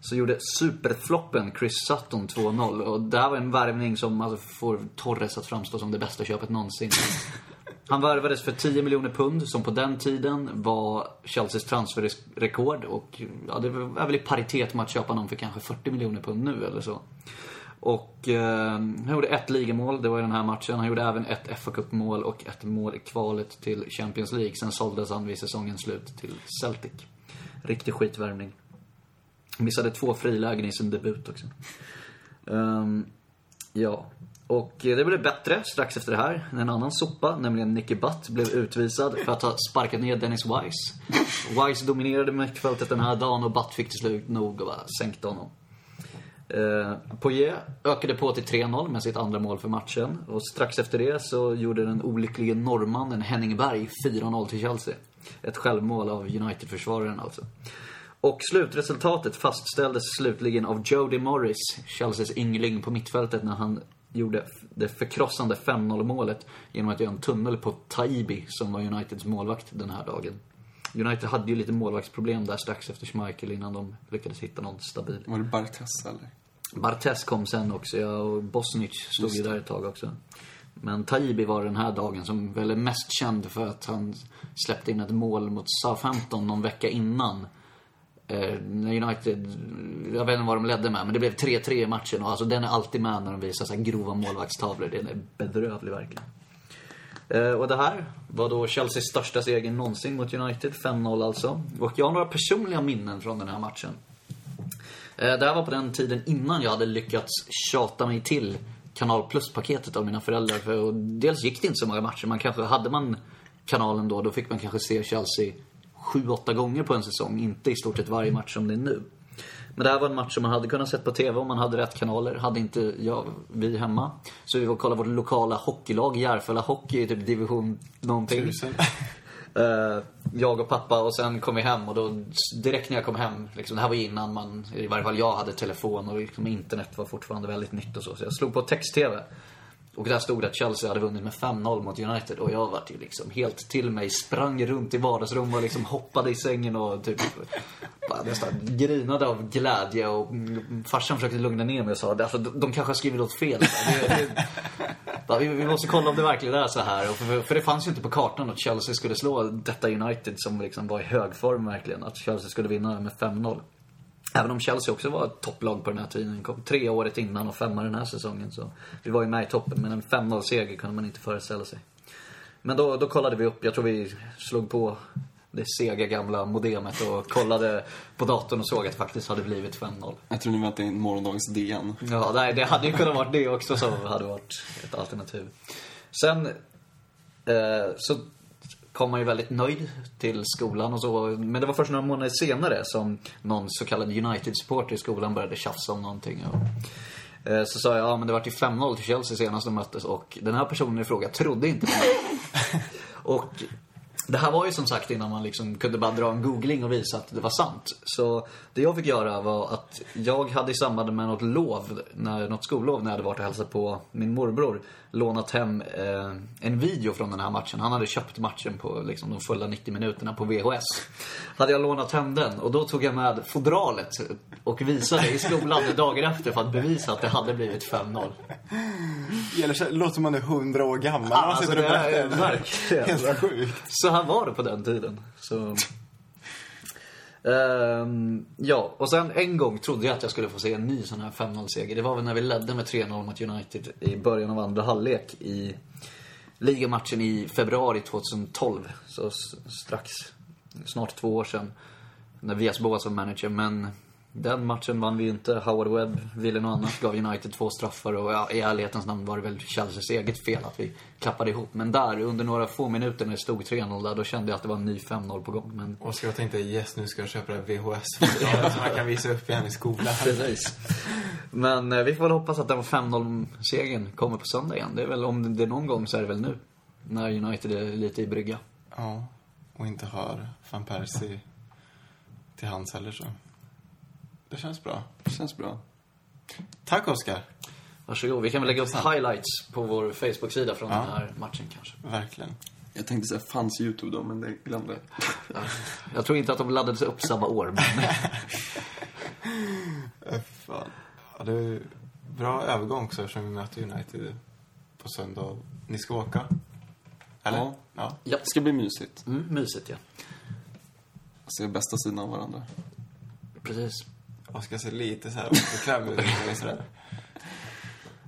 så gjorde superfloppen Chris Sutton 2-0. Och det här var en värvning som alltså får Torres att framstå som det bästa köpet någonsin. *laughs* Han värvades för 10 miljoner pund, som på den tiden var Chelseas transferrekord. Och ja, det är väl i paritet med att köpa någon för kanske 40 miljoner pund nu eller så. Och eh, han gjorde ett ligamål, det var i den här matchen. Han gjorde även ett fa Cup-mål och ett mål i kvalet till Champions League. Sen såldes han vid säsongens slut till Celtic. Riktig skitvärmning. Missade två frilägen i sin debut också. Um, ja. Och det blev bättre strax efter det här. En annan sopa, nämligen Nicky Butt, blev utvisad för att ha sparkat ner Dennis Wise. Wise dominerade mittfältet den här dagen och Butt fick till slut nog och bara sänkte honom. Eh, Poirier ökade på till 3-0 med sitt andra mål för matchen. Och strax efter det så gjorde den olycklige norrmannen Henning Berg 4-0 till Chelsea. Ett självmål av United-försvararen alltså. Och slutresultatet fastställdes slutligen av Jody Morris, Chelseas yngling på mittfältet, när han gjorde det förkrossande 5-0 målet genom att göra en tunnel på Taibi, som var Uniteds målvakt den här dagen. United hade ju lite målvaktsproblem där strax efter Schmeichel innan de lyckades hitta någon stabil. Var det Bartes eller? Bartes kom sen också, ja, och Bosnic stod ju där ett tag också. Men Taibi var den här dagen som väl är mest känd för att han släppte in ett mål mot Southampton någon vecka innan. Eh, när United, jag vet inte vad de ledde med, men det blev 3-3 i matchen. Och alltså den är alltid med när de visar så här grova målvaktstavlor. Den är bedrövlig verkligen. Eh, och det här var då Chelseas största seger någonsin mot United. 5-0 alltså. Och jag har några personliga minnen från den här matchen. Eh, det här var på den tiden innan jag hade lyckats tjata mig till Kanal Plus-paketet av mina föräldrar. För dels gick det inte så många matcher. Man kanske, hade man kanalen då, då fick man kanske se Chelsea sju, åtta gånger på en säsong. Inte i stort sett varje match som det är nu. Men det här var en match som man hade kunnat sett på TV om man hade rätt kanaler. Hade inte jag, vi hemma. Så vi var och kollade vårt lokala hockeylag, Järfälla Hockey, i typ division någonting. Tusen. *laughs* Eh, jag och pappa och sen kom vi hem och då direkt när jag kom hem, liksom, det här var innan man, i varje fall jag hade telefon och liksom, internet var fortfarande väldigt nytt och så. Så jag slog på text-tv. Och där stod det att Chelsea hade vunnit med 5-0 mot United och jag vart ju liksom helt till mig. Sprang runt i vardagsrummet och liksom hoppade i sängen och typ bara nästan grinade av glädje. Och farsan försökte lugna ner mig och sa alltså, de, kanske har skrivit något fel. Vi, vi måste kolla om det verkligen är så här. Och för, för det fanns ju inte på kartan att Chelsea skulle slå detta United som liksom var i hög form verkligen. Att Chelsea skulle vinna med 5-0. Även om Chelsea också var ett topplag på den här tiden. Kom tre året innan och femma den här säsongen. Så vi var ju med i toppen, men en 5-0-seger kunde man inte föreställa sig. Men då, då kollade vi upp, jag tror vi slog på det sega gamla modemet och kollade på datorn och såg att det faktiskt hade blivit 5-0. Jag tror ni väntade in morgondagens DN. Ja, nej, det hade ju kunnat varit det också som hade varit ett alternativ. Sen eh, så kom man ju väldigt nöjd till skolan och så. Men det var först några månader senare som någon så kallad United-supporter i skolan började tjafsa om någonting. Och, eh, så sa jag, ja men det var till 5-0 till Chelsea senast de möttes och den här personen i fråga trodde inte på mig. *laughs* och det här var ju som sagt innan man liksom kunde bara dra en googling och visa att det var sant. Så det jag fick göra var att jag hade i samband med något lov, när, något skollov när jag hade varit och hälsat på min morbror, lånat hem eh, en video från den här matchen. Han hade köpt matchen på liksom, de fulla 90 minuterna på VHS. Hade jag lånat hem den och då tog jag med fodralet och visade i skolan dagen efter för att bevisa att det hade blivit 5-0. Gäller så- låter man är hundra år gammal när man Alltså, sitter och är berättar. Helt sjukt. Så här var det på den tiden. Så... Ehm, ja, och sen en gång trodde jag att jag skulle få se en ny sån här 5-0-seger. Det var väl när vi ledde med 3-0 mot United i början av andra halvlek i ligamatchen i februari 2012. Så strax, snart två år sedan. När Vias Boas var manager. Men den matchen vann vi ju inte. Howard Webb ville något annat. Gav United två straffar och ja, i ärlighetens namn var det väl Chelseas eget fel att vi klappade ihop. Men där, under några få minuter när det stod 3-0 där, då kände jag att det var en ny 5-0 på gång. Men Oskar tänkte, yes nu ska jag köpa det VHS-fodralet som man kan visa upp igen i skolan. *laughs* Precis. Men eh, vi får väl hoppas att den 5-0-segern kommer på söndag igen. Det är väl, om det är någon gång så är det väl nu. När United är lite i brygga. Ja, och inte har van Persie till hands heller så. Det känns bra. Det känns bra. Tack Oskar. Varsågod. Vi kan väl lägga upp highlights på vår Facebook-sida från Ja. den här matchen kanske. Verkligen. Jag tänkte säga fanns YouTube då, men det glömde jag. Ja. *laughs* Jag tror inte att de laddades upp samma år. Men... *laughs* Äh, fan. Ja, det är bra övergång också eftersom vi möter United på söndag. Ni ska åka? Eller? Ja. ja. Ja. Det ska bli mysigt. Mm, mysigt ja. Se bästa sidan av varandra. Precis. Oskar ser lite så här obekväm ut. är *laughs* sådär.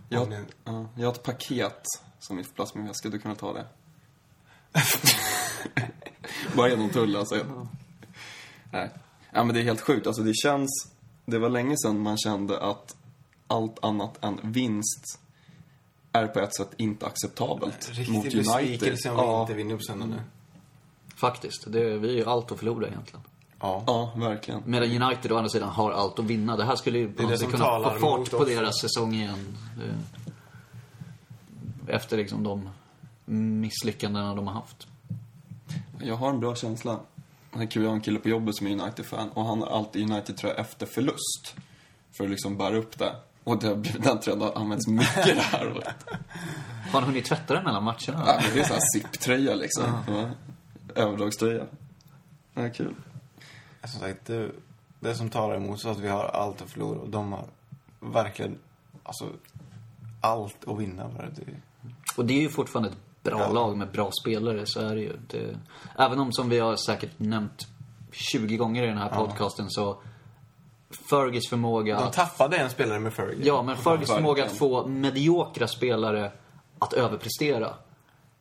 Jag, ni- ja, jag har ett paket som får plats med min väska. Du kan väl ta det? *laughs* Bara genom tullen sen. Nej. Ja, men det är helt sjukt. Alltså det känns... Det var länge sedan man kände att allt annat än vinst är på ett sätt inte acceptabelt mot Riktig United. besvikelse om vi ja, inte vinner på söndag nu. Faktiskt. Det, vi har ju allt att förlora egentligen. Ja. ja, verkligen. Medan United å andra sidan har allt att vinna. Det här skulle ju på är det som kunna få fart på deras säsong igen. Det- Efter liksom de misslyckandena de har haft. Jag har en bra känsla. Det är kul, jag har en kille på jobbet som är United-fan och han har alltid United-tröja efter förlust. För att liksom bära upp det. Och det har blivit, den tröjan har använts mycket det här året. Har ni hunnit tvätta den mellan matcherna? Ja, men det är sån här zipp-tröja liksom. Ja. Överdragströja. Ja, kul. Som sagt, det, det som talar emot så att vi har allt att förlora och de har verkligen, alltså, allt att vinna var det. Och det är ju fortfarande ett bra Ja. lag med bra spelare, så är det ju. Det, även om, som vi har säkert nämnt 20 gånger i den här podcasten, så Fergis förmåga De att tappade en spelare med Fergie. Ja, men Verkligen. förmåga att få mediokra spelare att överprestera.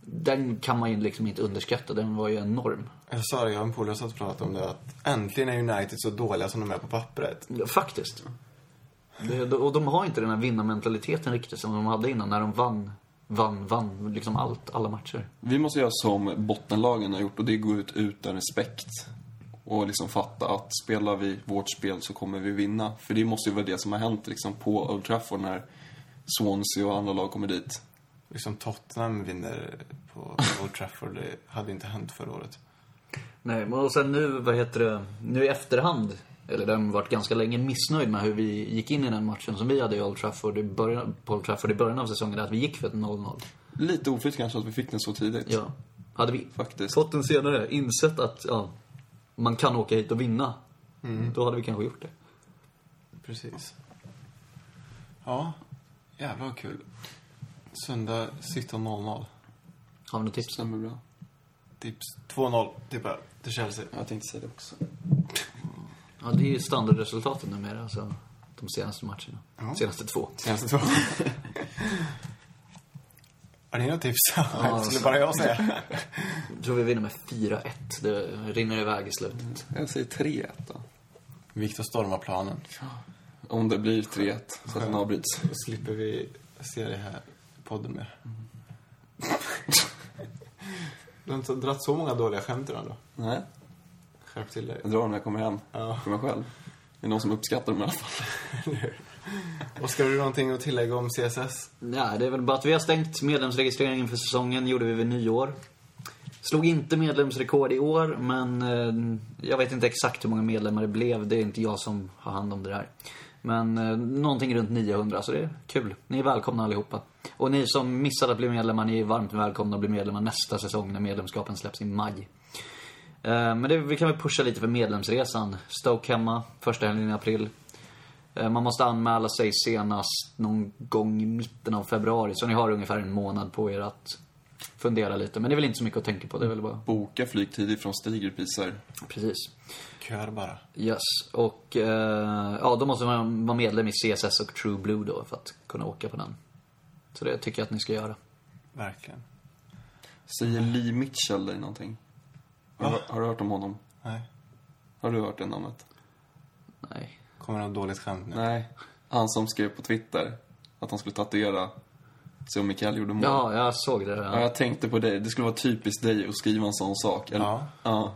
Den kan man ju liksom inte underskatta. Den var ju enorm. Jag sa det, jag och en polare satt och pratade om det, att äntligen är United så dåliga som de är på pappret. Ja, faktiskt. Det, och de har inte den här vinnarmentaliteten riktigt som de hade innan när de vann, vann, vann liksom allt, alla matcher. Vi måste göra som bottenlagen har gjort och det är gå ut utan respekt. Och liksom fatta att spelar vi vårt spel så kommer vi vinna. För det måste ju vara det som har hänt liksom på Old Trafford när Swansea och andra lag kommer dit. Liksom Tottenham vinner på Old Trafford, det hade inte hänt förra året. Nej, men och sen nu, vad heter det, nu i efterhand, eller det har varit ganska länge missnöjd med hur vi gick in i den matchen som vi hade i Old Trafford i början, på Old Trafford i början av säsongen, att vi gick för ett 0-0. Lite oflyt kanske att vi fick den så tidigt. Ja. Hade vi Faktiskt. fått den senare, insett att ja, man kan åka hit och vinna, då hade vi kanske gjort det. Precis. Ja, jävlar vad kul. Söndag 17.00. Har vi något tips? Stämmer bra. Tips 2-0 tippar jag till Chelsea. Jag tänkte säga det också. Ja, det är ju standardresultatet numera, alltså de senaste matcherna. Ja. Senaste två. Senaste två. Har ni några tips? Ja, *laughs* skulle alltså. bara jag säga. Jag tror vi vinner med 4-1. Det rinner iväg i slutet. Jag säger 3-1 då. Viktor stormar planen. Om det blir 3-1 så att den avbryts. Då slipper vi se det här podden mer. Du har inte dragit så många dåliga skämt idag då? Nej, Skärp till dig. jag drar dem när jag kommer hem. Ja. För mig själv. Det är någon som uppskattar dem i alla fall. Oskar, har du någonting att tillägga om CSS? Ja, det är väl bara att vi har stängt medlemsregistreringen för säsongen, gjorde vi vid nyår. Slog inte medlemsrekord i år, men eh, jag vet inte exakt hur många medlemmar det blev. Det är inte jag som har hand om det där. Men eh, någonting runt 900, så det är kul. Ni är välkomna allihopa. Och ni som missade att bli medlemmar, ni är varmt välkomna att bli medlemmar nästa säsong när medlemskapen släpps i maj. Eh, Men det, vi kan väl pusha lite för medlemsresan. Stoke hemma, första helgen i april. Eh, Man måste anmäla sig senast någon gång i mitten av februari. Så ni har ungefär en månad på er att fundera lite. Men det är väl inte så mycket att tänka på. Det är väl bara... Boka flygtider från Stigerpriser. Precis. Kör bara. Yes. Och eh, ja, då måste man vara medlem i CSS och True Blue då för att kunna åka på den. Så det tycker jag att ni ska göra. Verkligen. Säger Lee Mitchell dig någonting? Har, du- har du hört om honom? Nej. Har du hört det namnet? Nej. Kommer något dåligt skämt nu? Nej. Han som skrev på Twitter att han skulle tatuera sig om Mikael gjorde mål. Ja, jag såg det. Ja, Ja. jag tänkte på dig. Det skulle vara typiskt dig att skriva en sån sak. Eller, Ja. ja.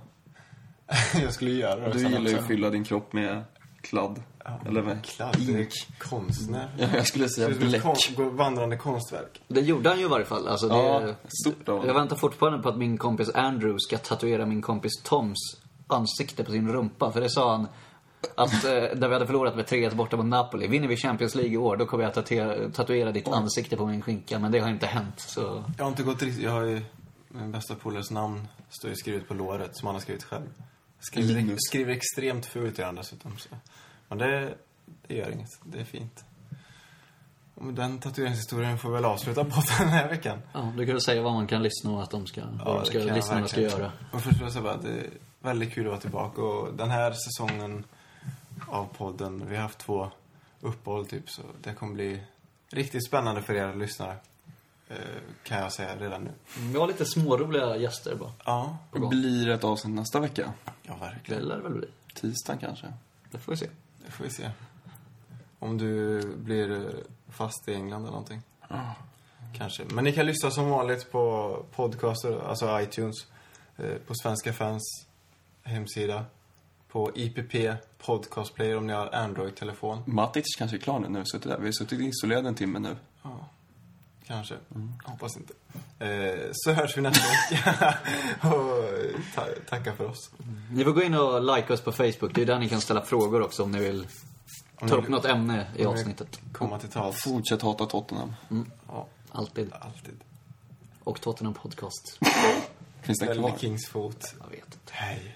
*laughs* jag skulle göra det Du gillar ju att fylla din kropp med kladd. Eller med Kladd, ink. konstnär. Ja, jag skulle säga Det är ett bläck. kon- vandrande konstverk. Det gjorde han ju i varje fall. Alltså, det, Ja, stort av Jag väntar fortfarande på att min kompis Andrew ska tatuera min kompis Toms ansikte på sin rumpa. För det sa han att eh, där vi hade förlorat med 3-1 borta mot Napoli. Vinner vi Champions League i år, då kommer jag tatuera, tatuera ditt ansikte på min skinka. Men det har inte hänt, så... Jag har inte gått riktigt... Jag har ju... Min bästa polares namn står ju skrivet på låret, som han har skrivit själv. Skriver, skriver extremt fult gör han dessutom. Så. Men det, det gör inget. Det är fint. Och med den tatueringshistorien får vi väl avsluta på *laughs* den här veckan. Ja, du kan väl säga vad man kan lyssna och att de ska, vad de ska, lyssnarna ska göra. Och först vill jag säga bara att det är väldigt kul att vara tillbaka. Och den här säsongen av podden, vi har haft två uppehåll typ, så det kommer bli riktigt spännande för er lyssnare. Eh, kan jag säga redan nu. Vi har lite småroliga gäster bara. Ja, Blir det ett avsnitt nästa vecka? ja Det verkligen. lär det väl bli. Tisdag kanske? Det får vi se. Det får vi se. Om du blir fast i England eller någonting. Kanske. Men ni kan lyssna som vanligt på podcaster, alltså iTunes, eh, på Svenska fans hemsida, på IPP Podcast Player om ni har Android-telefon. Matic kanske är klar nu, nu suttit där. Vi har suttit isolerade en timme nu. Ja, kanske. Hoppas inte. Eh, så hörs vi nästa vecka. *laughs* och ta tacka för oss. Ni får gå in och like oss på Facebook. Det är där ni kan ställa frågor också om ni vill Om ta upp vill något ämne i avsnittet. Komma till tals. Fortsätt hata Tottenham. Ja, Alltid. alltid. Och Tottenham Podcast. *laughs* Finns den kvar? Kings fot. Jag vet inte. Hej.